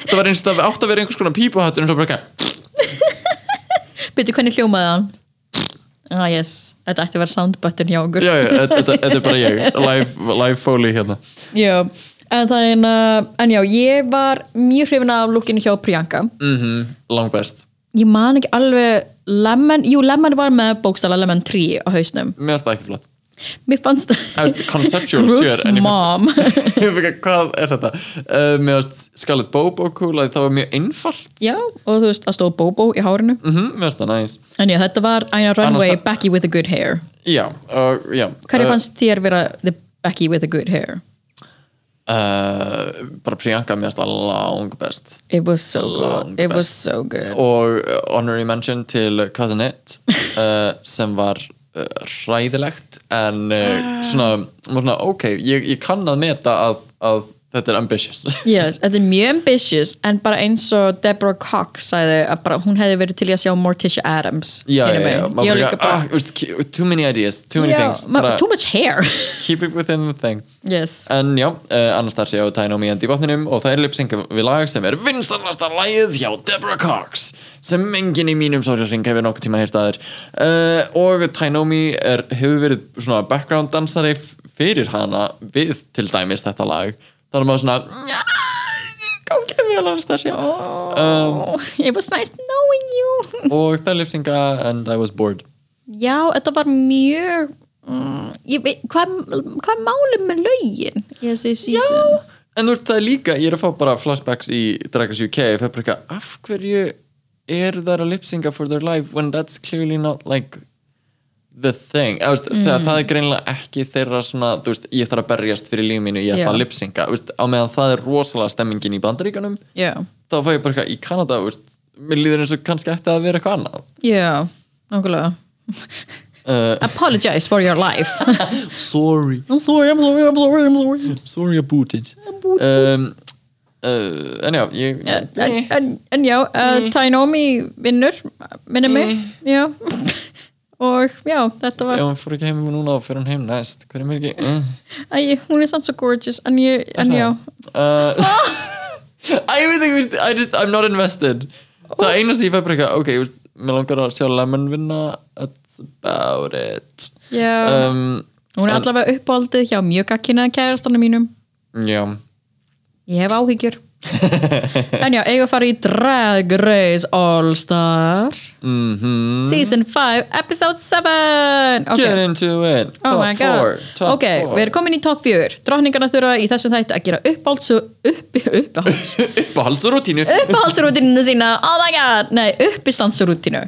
það var eins og það átti að vera einhvers konar pípuhattur eins og bara eitthvað. Byrju, hvernig hljómaði hann? Ah, yes, þetta ætti að vera sound button hjá okkur. Já, já, þetta, er bara ég. Live, live foley hérna. Já, en það er uh, en já, ég var mjög hrifin af lukkinu hjá Priyanka. Mm lang best. Ég man ekki alveg Lemon, jú Lemon var með bókstala Lemon 3 á hausnum. Mér finnst það ekki flott mér fannst Það conceptual Roots sure, mom. Hvað er þetta. Uh, mér finnst Scarlett Bobo cool að það var mjög einfalt. Já, og þú veist, það stóð Bobo í hárinu. Mm mér finnst það næs en já, þetta var Aina Runway, Annars Becky with the good hair. Já, og já hverju uh, fannst þér vera the Becky with the good hair? uh, bara Priyanka mér finnst það lang best. It was so good, it was so good. Og uh, honorary mention til Cousin It uh, sem var hræðilegt en uh, svona, svona ok, ég, ég kann að meta að, að þetta er ambitious. Yes, þetta er mjög ambitious en bara eins og Deborah Cox sagði að bara hún hefði verið til að sjá Morticia Adams já, já, já, ah, too many ideas, too many já, things. bara too much hair. keep it within the thing. Yes. En já, uh, Anastasia og Tainomi endi í botninum og það er lipsynka við lag sem er vinstanasta lagið hjá Deborah Cox sem enginn í mínum sórjarring hefur nokkuð tíma hýrt aður uh, og Tainomi hefur verið svona background dansari fyrir hana við til dæmis þetta lag þar er maður svona "Ja, Góð ekki vel um, oh, it was nice knowing you. og það er lipsynka and I was bored. Já, þetta var mjög mm, hvað, er málið með í þessi season? En þú veist það er líka, ég er að fá bara flashbacks í Drag Race UK af hverju er það að lipsynga for their life when that's clearly not like the thing. Veist, mm. það, það er greinilega ekki þeirra svona, þú veist, ég þarf að berjast fyrir líf mínu, ég ætla Já. að lipsynga veist, á meðan það er rosalega stemmingin í bandaríkanum já, þá fæ ég bara eitthvað í Kanada þú veist, mér líður eins og kannski ætti að vera eitthvað annað. Já, nákvæmlega. Uh, apologize for your life. Sorry. I'm sorry, I'm sorry, I'm sorry, I'm sorry. Sorry about it um, uh, En já, ég en, en, en já, uh, Tainomi vinnur, minnir mig. Já og já, þetta Ef var hann fór ekki heim núna og fyrir hann heim næst. Hver er mér ekki uh. Æ, hún er samt svo gorgeous. En, ég, en já, uh, ekki, veist, I just, I'm not invested. Það eina sem ég fæ bara eitthvað Ok, veist, mér langar að sjá Lemon vinna. That's about it. Já. Um, hún er en- allavega uppáldið hjá mjög gagkinnaða kærastanum mínum. Já. Ég hef áhyggjur en já, eigum að fara í Drag Race All Star mm Season 5, Episode 7 ok, Get into it. Top oh my god. four Top ok, four. við erum komin í top 4 Drottningarna þurfa í þessum þætti að gera uppáhalds upp, uppáhalds Uppáhaldsrútínu. Uppáhaldsrútinu sína. Oh my god, nei, uppistandsrútinu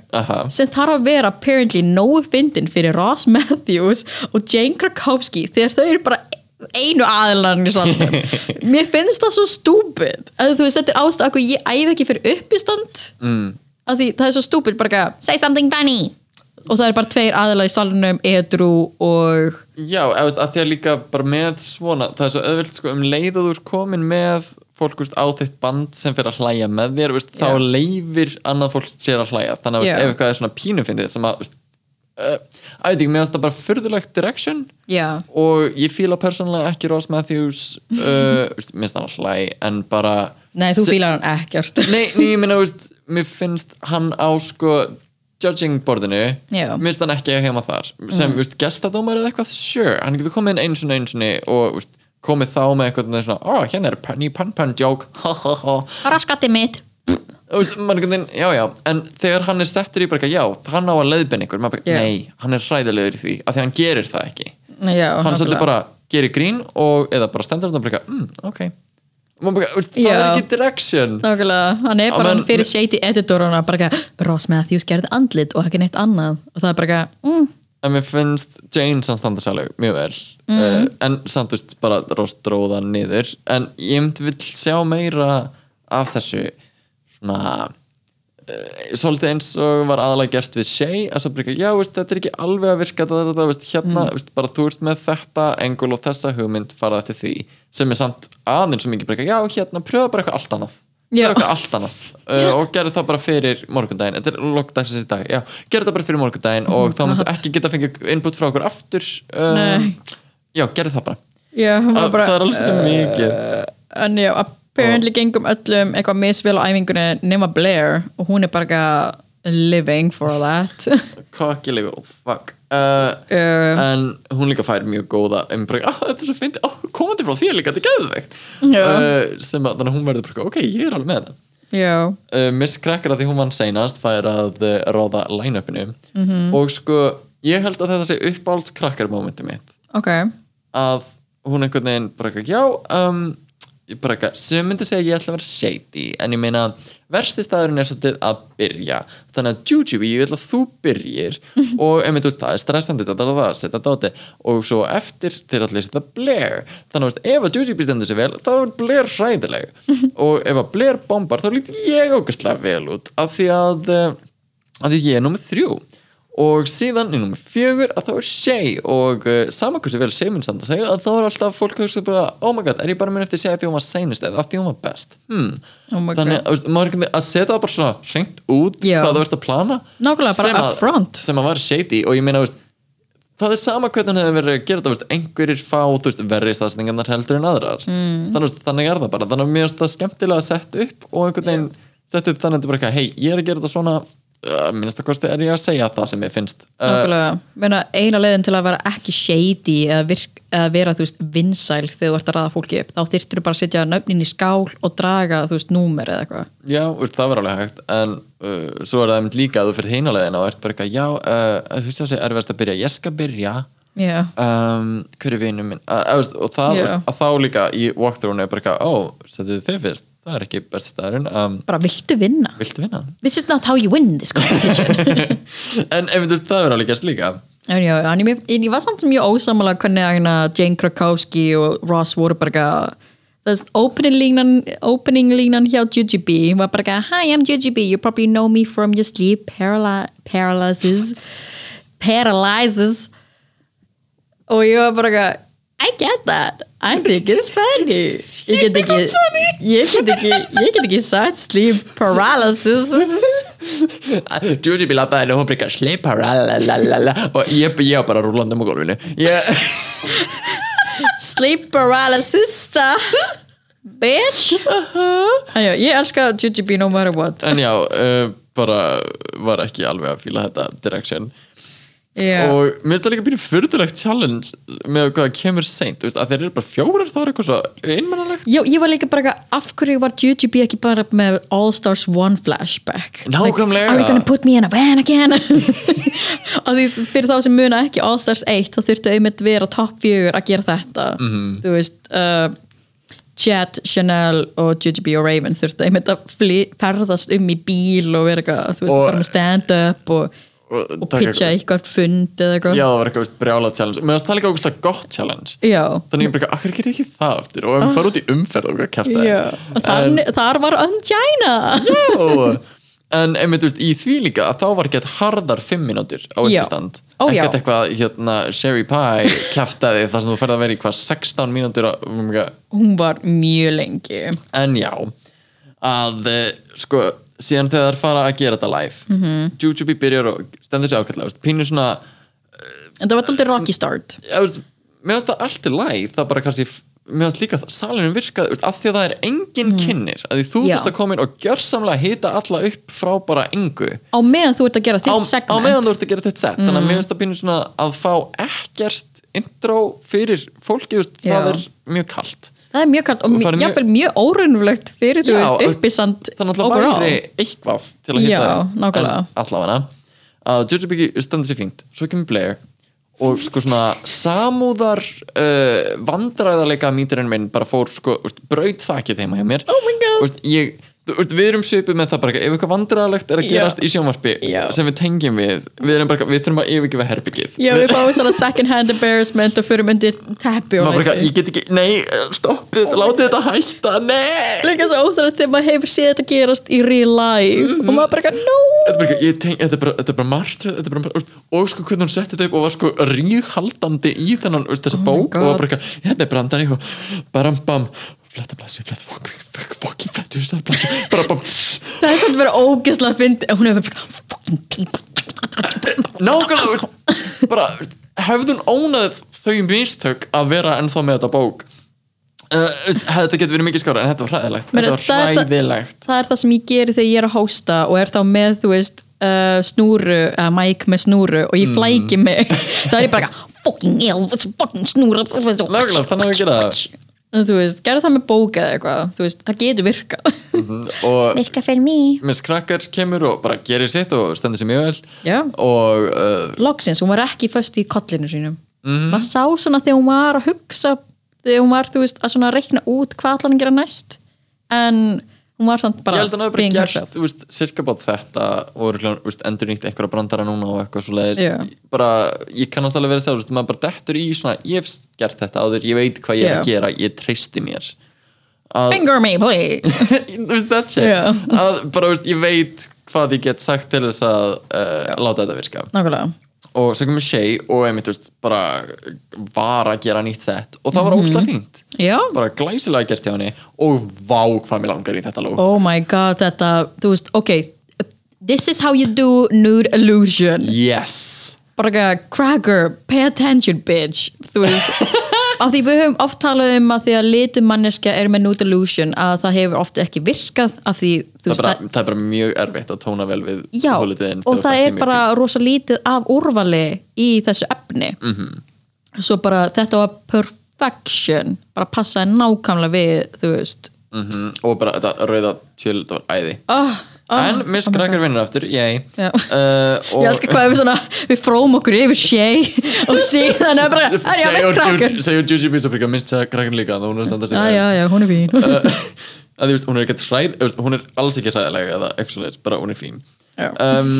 sem þarf að vera apparently nógu fyndin fyrir Ross Matthews og Jane Krakowski þegar þau eru bara einu aðilan í salnum. Mér finnst það svo stúpid. Að þú veist, þetta er ástæð að ég æfi ekki fyrir uppistand. Mm. að því það er svo stúpid bara að say something funny. Og það er bara tveir aðila í salnum edru og Já, eða, því að líka bara með svona það er svo auðvelt sko um leið og þú er komin með fólk veist, á þitt band sem fyrir að hlæja með þér veist, þá Já. leifir annað fólk sér að hlæja. Þannig að veist, ef eitthvað er svona pínufindið sem að veist, uh, að veit ekki, finnst það bara furðulegt direction. Já, og ég fíla persónulega ekki Ross Matthews uh, veist, mér finnst hann að hlæ en bara nei þú fílar hann ekkert. Nei, nei, ég meina, veist, mér finnst hann á sko judging mér finnst hann ekki að heima þar. Sem, mm. veist, gestadómar eða eitthvað, sure hann getur komið inn sinni, einu sinni og veist, komið þá með eitthvað svona, ó, hérna er ný pan-pan joke, ha ha ha. Raskatti mitt Þú veist, maður einhvern veginn, já, já, en þegar hann er settur í bara, já, hann á að leiðbenn ykkur bara, Já. nei, hann er hræðilegur í því af því hann gerir það ekki. Já, hann svolítið bara gerir grín og, eða bara stendur hann og bara, mm, ok. Og bara, það er ekki direction. Nákvæmlega, hann er bara menn- fyrir shady editoruna bara ekki, Ross Matthews gerði andlit og ekki neitt annað. Og það er bara mm, en mér finnst Jane samt standa sérlega mjög vel. Uh, en samt veist bara Ross dróða niður. En ég myndi vill sjá meira af þessu svona uh, svolítið eins og var aðalega gert við Shay að svo bara, já, veist, þetta er ekki alveg að virka þetta, þetta, veist, hérna, veist, bara þú ert með þetta engul og þessa hugmynd farað eftir því sem er samt aðeins svo mikið bara, já, hérna, pröfa bara eitthvað allt annað. Pröfa eitthvað allt annað. Uh, og gerðu það bara fyrir morgundaginn þetta er lokdagsins í dag, já, gerðu það bara fyrir morgundaginn og þá myndu ekki geta fengið input frá okkur aftur um, já, gerðu það bara. Já, það, bara það er alveg svona mikið. en já, apparently gengum öllum eitthvað misvel á æfingunni nema Blair og hún er bara ekki living for that. Kokkilegur, oh fuck. Uh, uh, en hún líka fær mjög góða um bara, ah, þetta er svo fyndi, ah, komandi frá þér líka þetta er geðveikt. Já. uh, sem að þannig að hún verður bara, ok, ég er alveg með það. Uh, Miss Cracker að því hún vann seinast fær að uh, ráða line-upinu. Mhm. og sko, ég held að þetta sé uppáhalds krakkar momenti mitt. Ok. Að hún einhvern veginn bara eitthvað, já um, ég bara eitthvað, sem myndi segja ég ætla að vera shady en ég meina, versti staðurinn er svolítið að byrja, þannig að Jujubee, ég vil að þú byrjir og einmitt út, það er stressandi, þetta er það, setja dáti og svo eftir þeir allir setja Blair, þannig að ef að Jujubee stendur sér vel, þá er Blair hræðileg. Og ef að Blair bombar þá lítur ég ógæslega vel út af því að, eh, af því ég er nummið þrjú og síðan í nummer fjögur að þá er Shay. Og uh, saman hversu vel Shay mun standa sig að þá er alltaf fólk að hugsa bara oh my god, er ég bara minn eftir Shay að því hún var seinust eða að því hún var best? Hmm. Oh þannig að veist, maður er að setja það bara svona hreint út Já. hvað þú ert að plana. Nákvæmlega, bara sem að- sem að var shady. Og ég meina veist, það er sama hvernig hann hefur verið að gera þetta veist, einhverjir fá veist, verri staðsningarnar heldur en aðrar. Mm. þannig, að- þannig er það bara. Þannig að mér finnst það skemmtilega að setja upp og einhvern veginn setja upp þannig að þetta er bara hei, ég er að gera þetta svona uh, minnst að kosti er ég að segja það sem ég finnst. Meina eina leiðin til að vera ekki shady eða, virk, eða vera þú veist vinsæl þegar þú ert að ræða fólki upp þá þyrftur bara að setja nöfnin í skál og draga þú veist númer eða eitthvað. Já, það var alveg hægt en uh, svo er það líka að þú fyrir heinalegin og ert bara eitthvað, já, uh, þú veist það sé erfiðast að byrja, ég skal byrja Já, um, hver er vinur minn? Uh, og það, Já. veist, þá líka í walkthrough-unu er bara eitthvað, ó, setið þið fyrst. Það er ekki besti staðurinn um, bara viltu vinna? Viltu vinna? This is not how you win this competition. En ef þú það er alveg gerst líka. En já, en ég, en ég var samt mjög ósamála hvernig hérna Jane Krakowski og Ross voru bara veist, opening línan, opening línan hjá Jujubee var bara Hi, I'm Jujubee, you probably know me from your sleep paraly paralysis paralyzes og ég var bara eitthvað I get that, I think it's funny. Ég get ekki ég get ekki, ég get ekki sagt sleep paralysis. Juicy labbaði inn og hún breyka sleipar lalalala og ég, ég bara rúlandum á gólfinu. Ég, sleep paralysis bitch. En já, ég elska Jujubee no matter what. En já, uh, bara var ekki alveg að fíla þetta direction já, og mér finnst það líka býrið fyrðulegt challenge með hvað kemur seint, að þeir eru bara fjórar þá er eitthvað svo einmannalegt. Já, ég var líka bara af hverju var Jujubee ekki bara með All Stars 1 flashback? Nákvæmlega. like, are you gonna put me in a van again? Og því fyrir þá sem muna ekki All Stars 1 þá þurftu einmitt vera top 4 að gera þetta. Mhm. þú veist uh, Chad, Chanel og Jujubee og Raven þurftu einmitt að ferðast um í bíl og vera eitthvað, þú veist, bara með stand-up og og, pitcha eitthvað fund eða eitthvað. Já, það var eitthvað veist, brjálað challenge. Finnst það líka ógustlega gott challenge. Já. þannig ég bara, akkur gerir ekki það aftur? Og við fara út í umferð og hvað kæft. Og þar, var Ungina Já. En einmitt, veist, í því líka að þá var gett harðar fimm mínútur á uppistand. Ó, já. ekkert eitthvað, hérna, Sherry Pie kjaftaði þar sem þú ferð að vera í hvað 16 mínútur um, eitthvað. hún var mjög lengi. En já að, eh, sko, síðan þegar þær fara að gera þetta live. Mm Mhm. -hmm. Jujubee byrjar og stendur sér ákveðlega, pínu svona en það var alltaf rocky start. Finnst það allt í live það bara kannski, finnst líka það salinu virkaði, af því að það er engin kynnir að því þú Mhm. Þurft að koma inn og gjörsamlega hita alla upp frá bara engu. Á meðan þú ert að gera á, þitt á segment. meðan þú ert að gera þitt set þannig að mér finnst það pínu svona að fá ekkert intro fyrir fólki það er mjög kalt það er mjög kallt og Og það mjög- jafnvel mjög órunulegt fyrir þú veist uppisand það náttúrulega overall. væri eitthvað til að hitta Já, nákvæmlega. allavega. Að Jujubee stendur sér fínt. Svo kemur Blair og sko svona samúðar uh, vandræðarleika míturinn minn bara fór sko, braut þakið heima hjá mér. Oh my God. Úst, ég, við erum svipið með það bara ef eitthvað vandræðarlegt er að Já. gerast í sjónvarpi Já. sem við tengjum við við, erum bara, við þurfum að yfirgefa herbyggið já við fáum svona second hand embarrassment og fyrir undir teppi og bara, like- ég get ekki, nei, stoppið, oh látið þetta hætta, nei líka svo óþrætt þegar maður hefur séð þetta gerast í real life Mhm. og maður bara, no Þetta er bara, eitthvað- þetta bara, þetta bara þetta bara, úst, og sko hvernig hún setti þetta upp og var sko ríghaldandi í þennan þessa Oh bók og var bara, God. eitthvað, hérna er brandari og baram bam, fletta blassi, fletta fokkin, fokkin, fletta þessar blassi, bara bam, tss, það er svolítið verið ógeðslega fyndi hún hefur bara fucking people nákvæmlega, úst, bara, hefðun ónað þau mistök að vera ennþá með þetta bók? Uh, þetta getur verið mikið skára en þetta var hræðilegt, Meina, þetta var er það- hræðilegt. það er það sem ég geri þegar ég er að hósta og er þá með, þú veist, uh, snúru eða mæk með snúru og Mm. ég flæki mig. Þá er ég bara fucking ill, fucking snúra Nákvæmlega, þannig að við gera það. Þú veist, gerðu það með bók eða eitthvað þú veist, það getur virkað og Virka fyrir mig. Miss Cracker kemur og bara gerir sitt og stendur sér mjög vel Já. og uh, loksins, hún var ekki föst í kollinu sínum Mhm. maður sá svona þegar hún var að hugsa þegar hún var, þú veist, að svona reikna út hvað allan að gera næst en hún var samt ég bara held að hann being bara gert þú veist, cirka bát þetta og endur nýtt eitthvað brandara núna og eitthvað svo leiðis Já. bara, ég kannast alveg verið að segja, þú veist, maður bara dettur í svona, ég hef gert þetta áður, ég veit hvað ég er að Já. gera, ég treysti mér. Að, finger me please. Þú veist, that shit Já. að bara, þú veist, ég veit hvað ég get sagt til þess að uh, láta þetta virka. Nákvæmlega og svo kemur Shay og einmitt, veist, bara var að gera nýtt sett og það var Mhm. ógslag fínt. Já, bara glæsilega gerst hjá henni. Og vá hvað mér langar í þetta lók oh my god, þetta þú veist, ok this is how you do nude illusion. Yes. Bara ekki, cracker, pay attention bitch. Þú veist af því við höfum oft talað um að því að litum manneska er með nude illusion að það hefur oft ekki virkað af því, það er, bara, það er bara mjög erfitt að tóna vel við Já, holidayn og það er bara rosa lítið af úrvali í þessu efni Mhm. -hmm. svo bara þetta var perfection bara passaði nákvæmlega við þú veist mm og bara þetta rauða tjöl það var æði oh, Ah, en mér skrækar vinnir aftur eh, ég elskar hvað við svona við fróm okkur yfir Shea og síðan er bara, er ég að mér skrækar segjum Juju Pizzabrika, minnst það skrækar líka þannig að hún er standað sig já já já, hún er fín. Eh, hún er alls ekki hræðilega bara hún er fín um,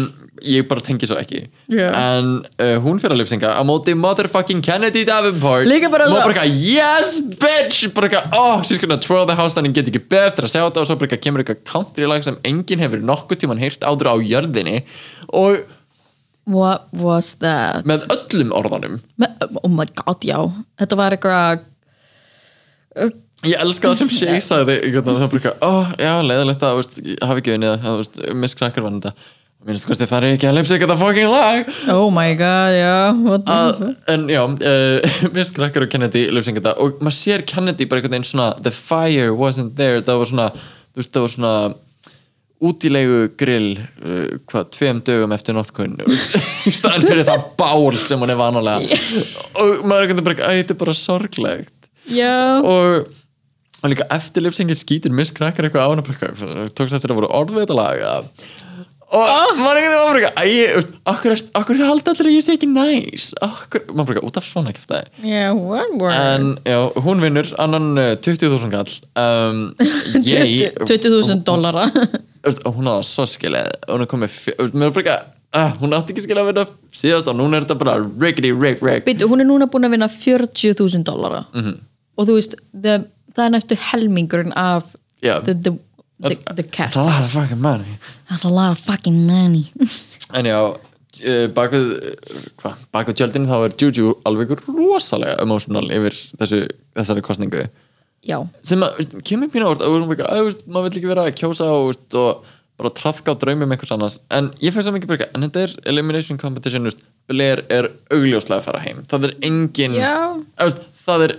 ég bara tengi svo ekki. Já. en uh, hún fyrir að lipsinga á móti motherfucking Kennedy Davenport. Líka bara og svo- bara eitthvað, yes bitch! Bara eitthvað, oh, she's gonna twirl the house and get ekki beð eftir að segja þetta og svo bara eitthvað kemur eitthvað country lag sem enginn hefur nokkuð tíman heyrt áður á jörðinni. Og what was that? með öllum orðanum Me, oh my god, já. Þetta var eitthvað Ég elska það sem Shay sagði veginn, það eitthvað, ó, já, leiðilegt að, hafi ekki unnið Miss Cracker vann þetta. Minnst hvað það er ekki að lipsa þetta fucking lag. Oh my god, já what the að, en já, uh, Miss Cracker og Kennedy lipsa þetta. Og maður sér Kennedy bara einhvern veginn svona the fire wasn't there, það var svona þú veist, það var svona útilegu grill uh, hvað, tveim dögum eftir notkun. Í staðan fyrir það bál sem hún er vanalega. Og maður er veginn bara, æ, þetta er bara sorglegt. Já, og, og líka eftir lipsengi skýtur miskrakkar eitthvað ánabrekka tókst eftir að voru orðveitalaga og oh. maður ekkert var bara eitthvað okkur er það haldið allir að ég sé ekki næs. Okkur, maður bara út af svona ekki eftir það. Yeah, one word en já, hún vinnur annan eh, 20.000 kall. Um, 20.000 20 dollara. Hún aða svo skiljaði hún er komið, maður bara eitthvað Uh, hún átti ekki skilja að vinna síðast og núna er þetta bara riggity rigg rigg. Hún er núna búin að vinna 40.000 dollara. Mm -hmm. og þú veist the það er næstu helmingurinn af Já. the, the, the, the cat That's a lot of fucking money. That's a lot of fucking money. En já, uh, bak við hva, bak við tjöldin þá er Juju alveg rosalega emotional yfir þessu, þessari kostningu Já, sem að, kemur pínu að að, veist, maður vill ekki vera að kjósa og, veist, og bara trafka á draumum einhvers annars. En ég fæst það mikið bara, en þetta er elimination competition, Blair er augljóslega að fara heim, það er engin að, það er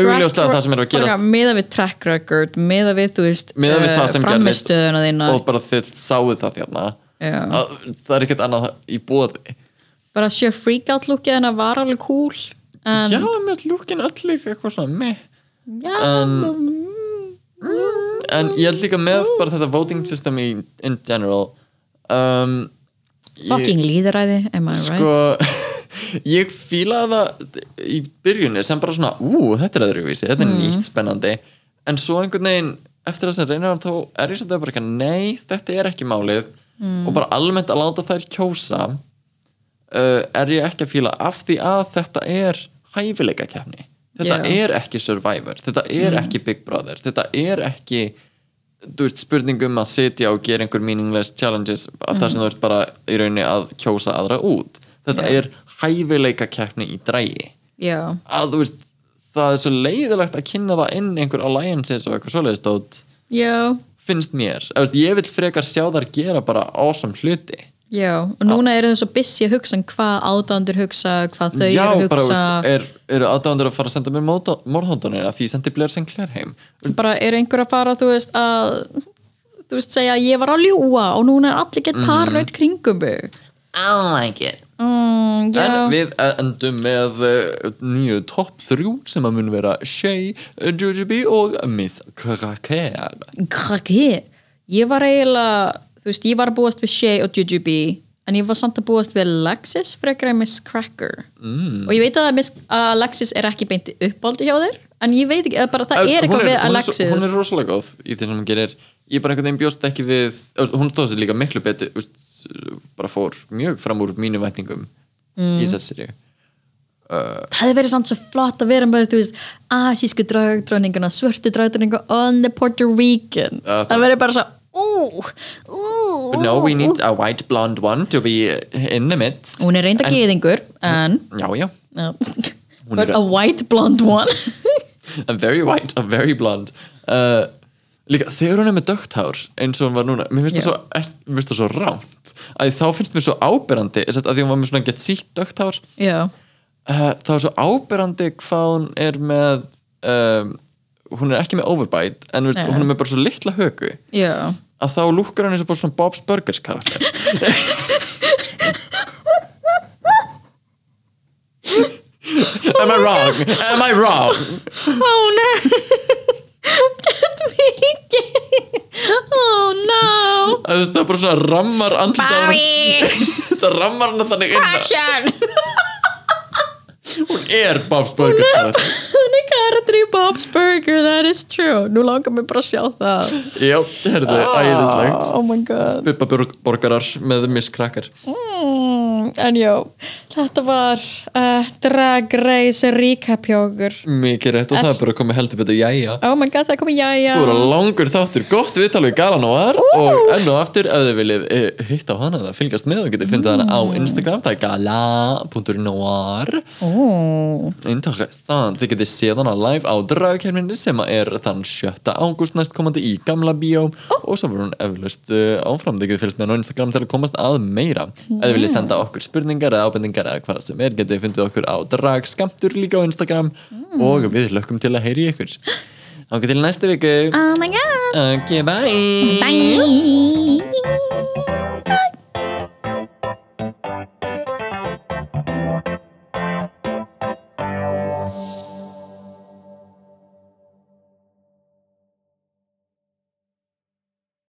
augljóslega það sem er að gerast. Meða við track record, meða við þú veist gerðist framistöðuna þína. og bara þið sáuð það þérna að, það er ekkert annað í bóði bara að sjá freak out lookið hennar var alveg cool en, já, með lúkin öll eitthvað svona meh. Já en, en ég held líka með bara þetta voting system í in general. Um, fucking líðræði, am I right? sko ég fílaði það í byrjunni sem bara svona, ú, þetta er öðruvísi þetta er Mm. nýtt spennandi en svo einhvern veginn, eftir þess að reyna þá er ég svolítið bara ekki, nei, þetta er ekki málið Mm. og bara almennt að láta þær kjósa uh, er ég ekki að fíla af því að þetta er hæfileika kefni þetta Já. er ekki Survivor þetta er Mm. ekki Big Brother þetta er ekki þú veist, spurning um að sitja og gera einhver meaningless challenges mm. þar sem þú ert bara í rauninni að kjósa aðra út þetta Já. er hæfileika keppni í drægi já, að þú veist, það er svo leiðilegt að kynna það inn einhver alliances og eitthvað svoleiðist já, finnst mér. Veist, ég vil frekar sjá þar gera bara awesome hluti. Já og núna eru þau svo busy að hugsa um hvað ádandur hugsa, hvað þau já, eru að bara, hugsa. veist, er, eru aðdáðandur að fara að senda mér morðhóndunir að því sendi Blair Sinclair heim? Bara er einhver að fara þú veist að þú veist segja ég var að ljúa og núna er allir gett Mhm. parnöyt kringum mig. I like it. Mm, En við endum með uh, nýju topp þrjú sem að mun vera Shay, Jujubee og Miss Kraker. krakki ég var eiginlega, þú veist, ég var að búast við Shay og Jujubee en ég var samt að búast við Alexis frekar en Miss Cracker mm. og ég veit að Miss að Alexis er ekki beint uppáldi hjá þér en ég veit ekki, bara það er eitthvað við hún Alexis Er, svo- hún er rosalega góð í því sem hún gerir. Ég bara einhvern veginn bjóst ekki við, hún stóð sér líka miklu betur, þú veist, bara fór mjög fram úr mínu væntingum Mm. í þessari seríu. það hefði verið samt svo flott að vera með þú veist, asísku dragdröninguna svörtu dragdröningu on the Puerto Rican Já, það- það verið bara svo ú, ú, But no, we need a white blonde one to be in the midst. hún er reynda En- geðingur en Já, já. no. Hún but er- a white blonde one a very white, a very blonde uh, líka þegar hún er með dögt hár eins og hún var núna, mér finnst það Já. svo ekki, mér finnst það svo rámt að þá finnst mér svo áberandi að því hún var með svona gett sítt dögt hár já, uh, þá er svo áberandi hvað hún er með um, hún er ekki með overbite en Nei. hún er með bara svo litla högu já að þá lúkkar hann eins og bara svona Bob's Burgers karakter Am I wrong? Am I wrong? oh no get me again. Oh no. Það er bara svona rammar andlita það rammar hann þannig inn. Að hún er Bob's karakter hún er karakter í Bob's Burger that is true. Nú langar mér bara að sjá það. Já, herðu, æðislegt. oh my god. Bubba Burg- borgarar með Miss Cracker. Mm, en já, þetta var uh, Drag Race recap hjá okkur. Mikið rétt og það er bara komið heldur betur jæja. Oh my god, það er komið jæja. Þú voru langur þáttur, gott viðtal við Galanóar og enn og aftur ef þið viljið eh, hitta á hana eða fylgjast með og getið fundið hana á Instagram það er gala.noir oh. Interessant, þið getið séð hana live á dragkerminni sem er þann 7. ágúst næstkomandi í Gamla Bíó. Og svo verður hún eflaust uh, áfram. Þið getið fylgst með hana á Instagram til að komast að meira. Ef þið viljið senda okkur spurningar eða ábendingar eða hvað sem er getið fundið okkur á dragskamtur líka á Instagram. Og við lökkum til að heyri ykkur. Þá til næstu viku. Oh my god. Ok, bye. Bye.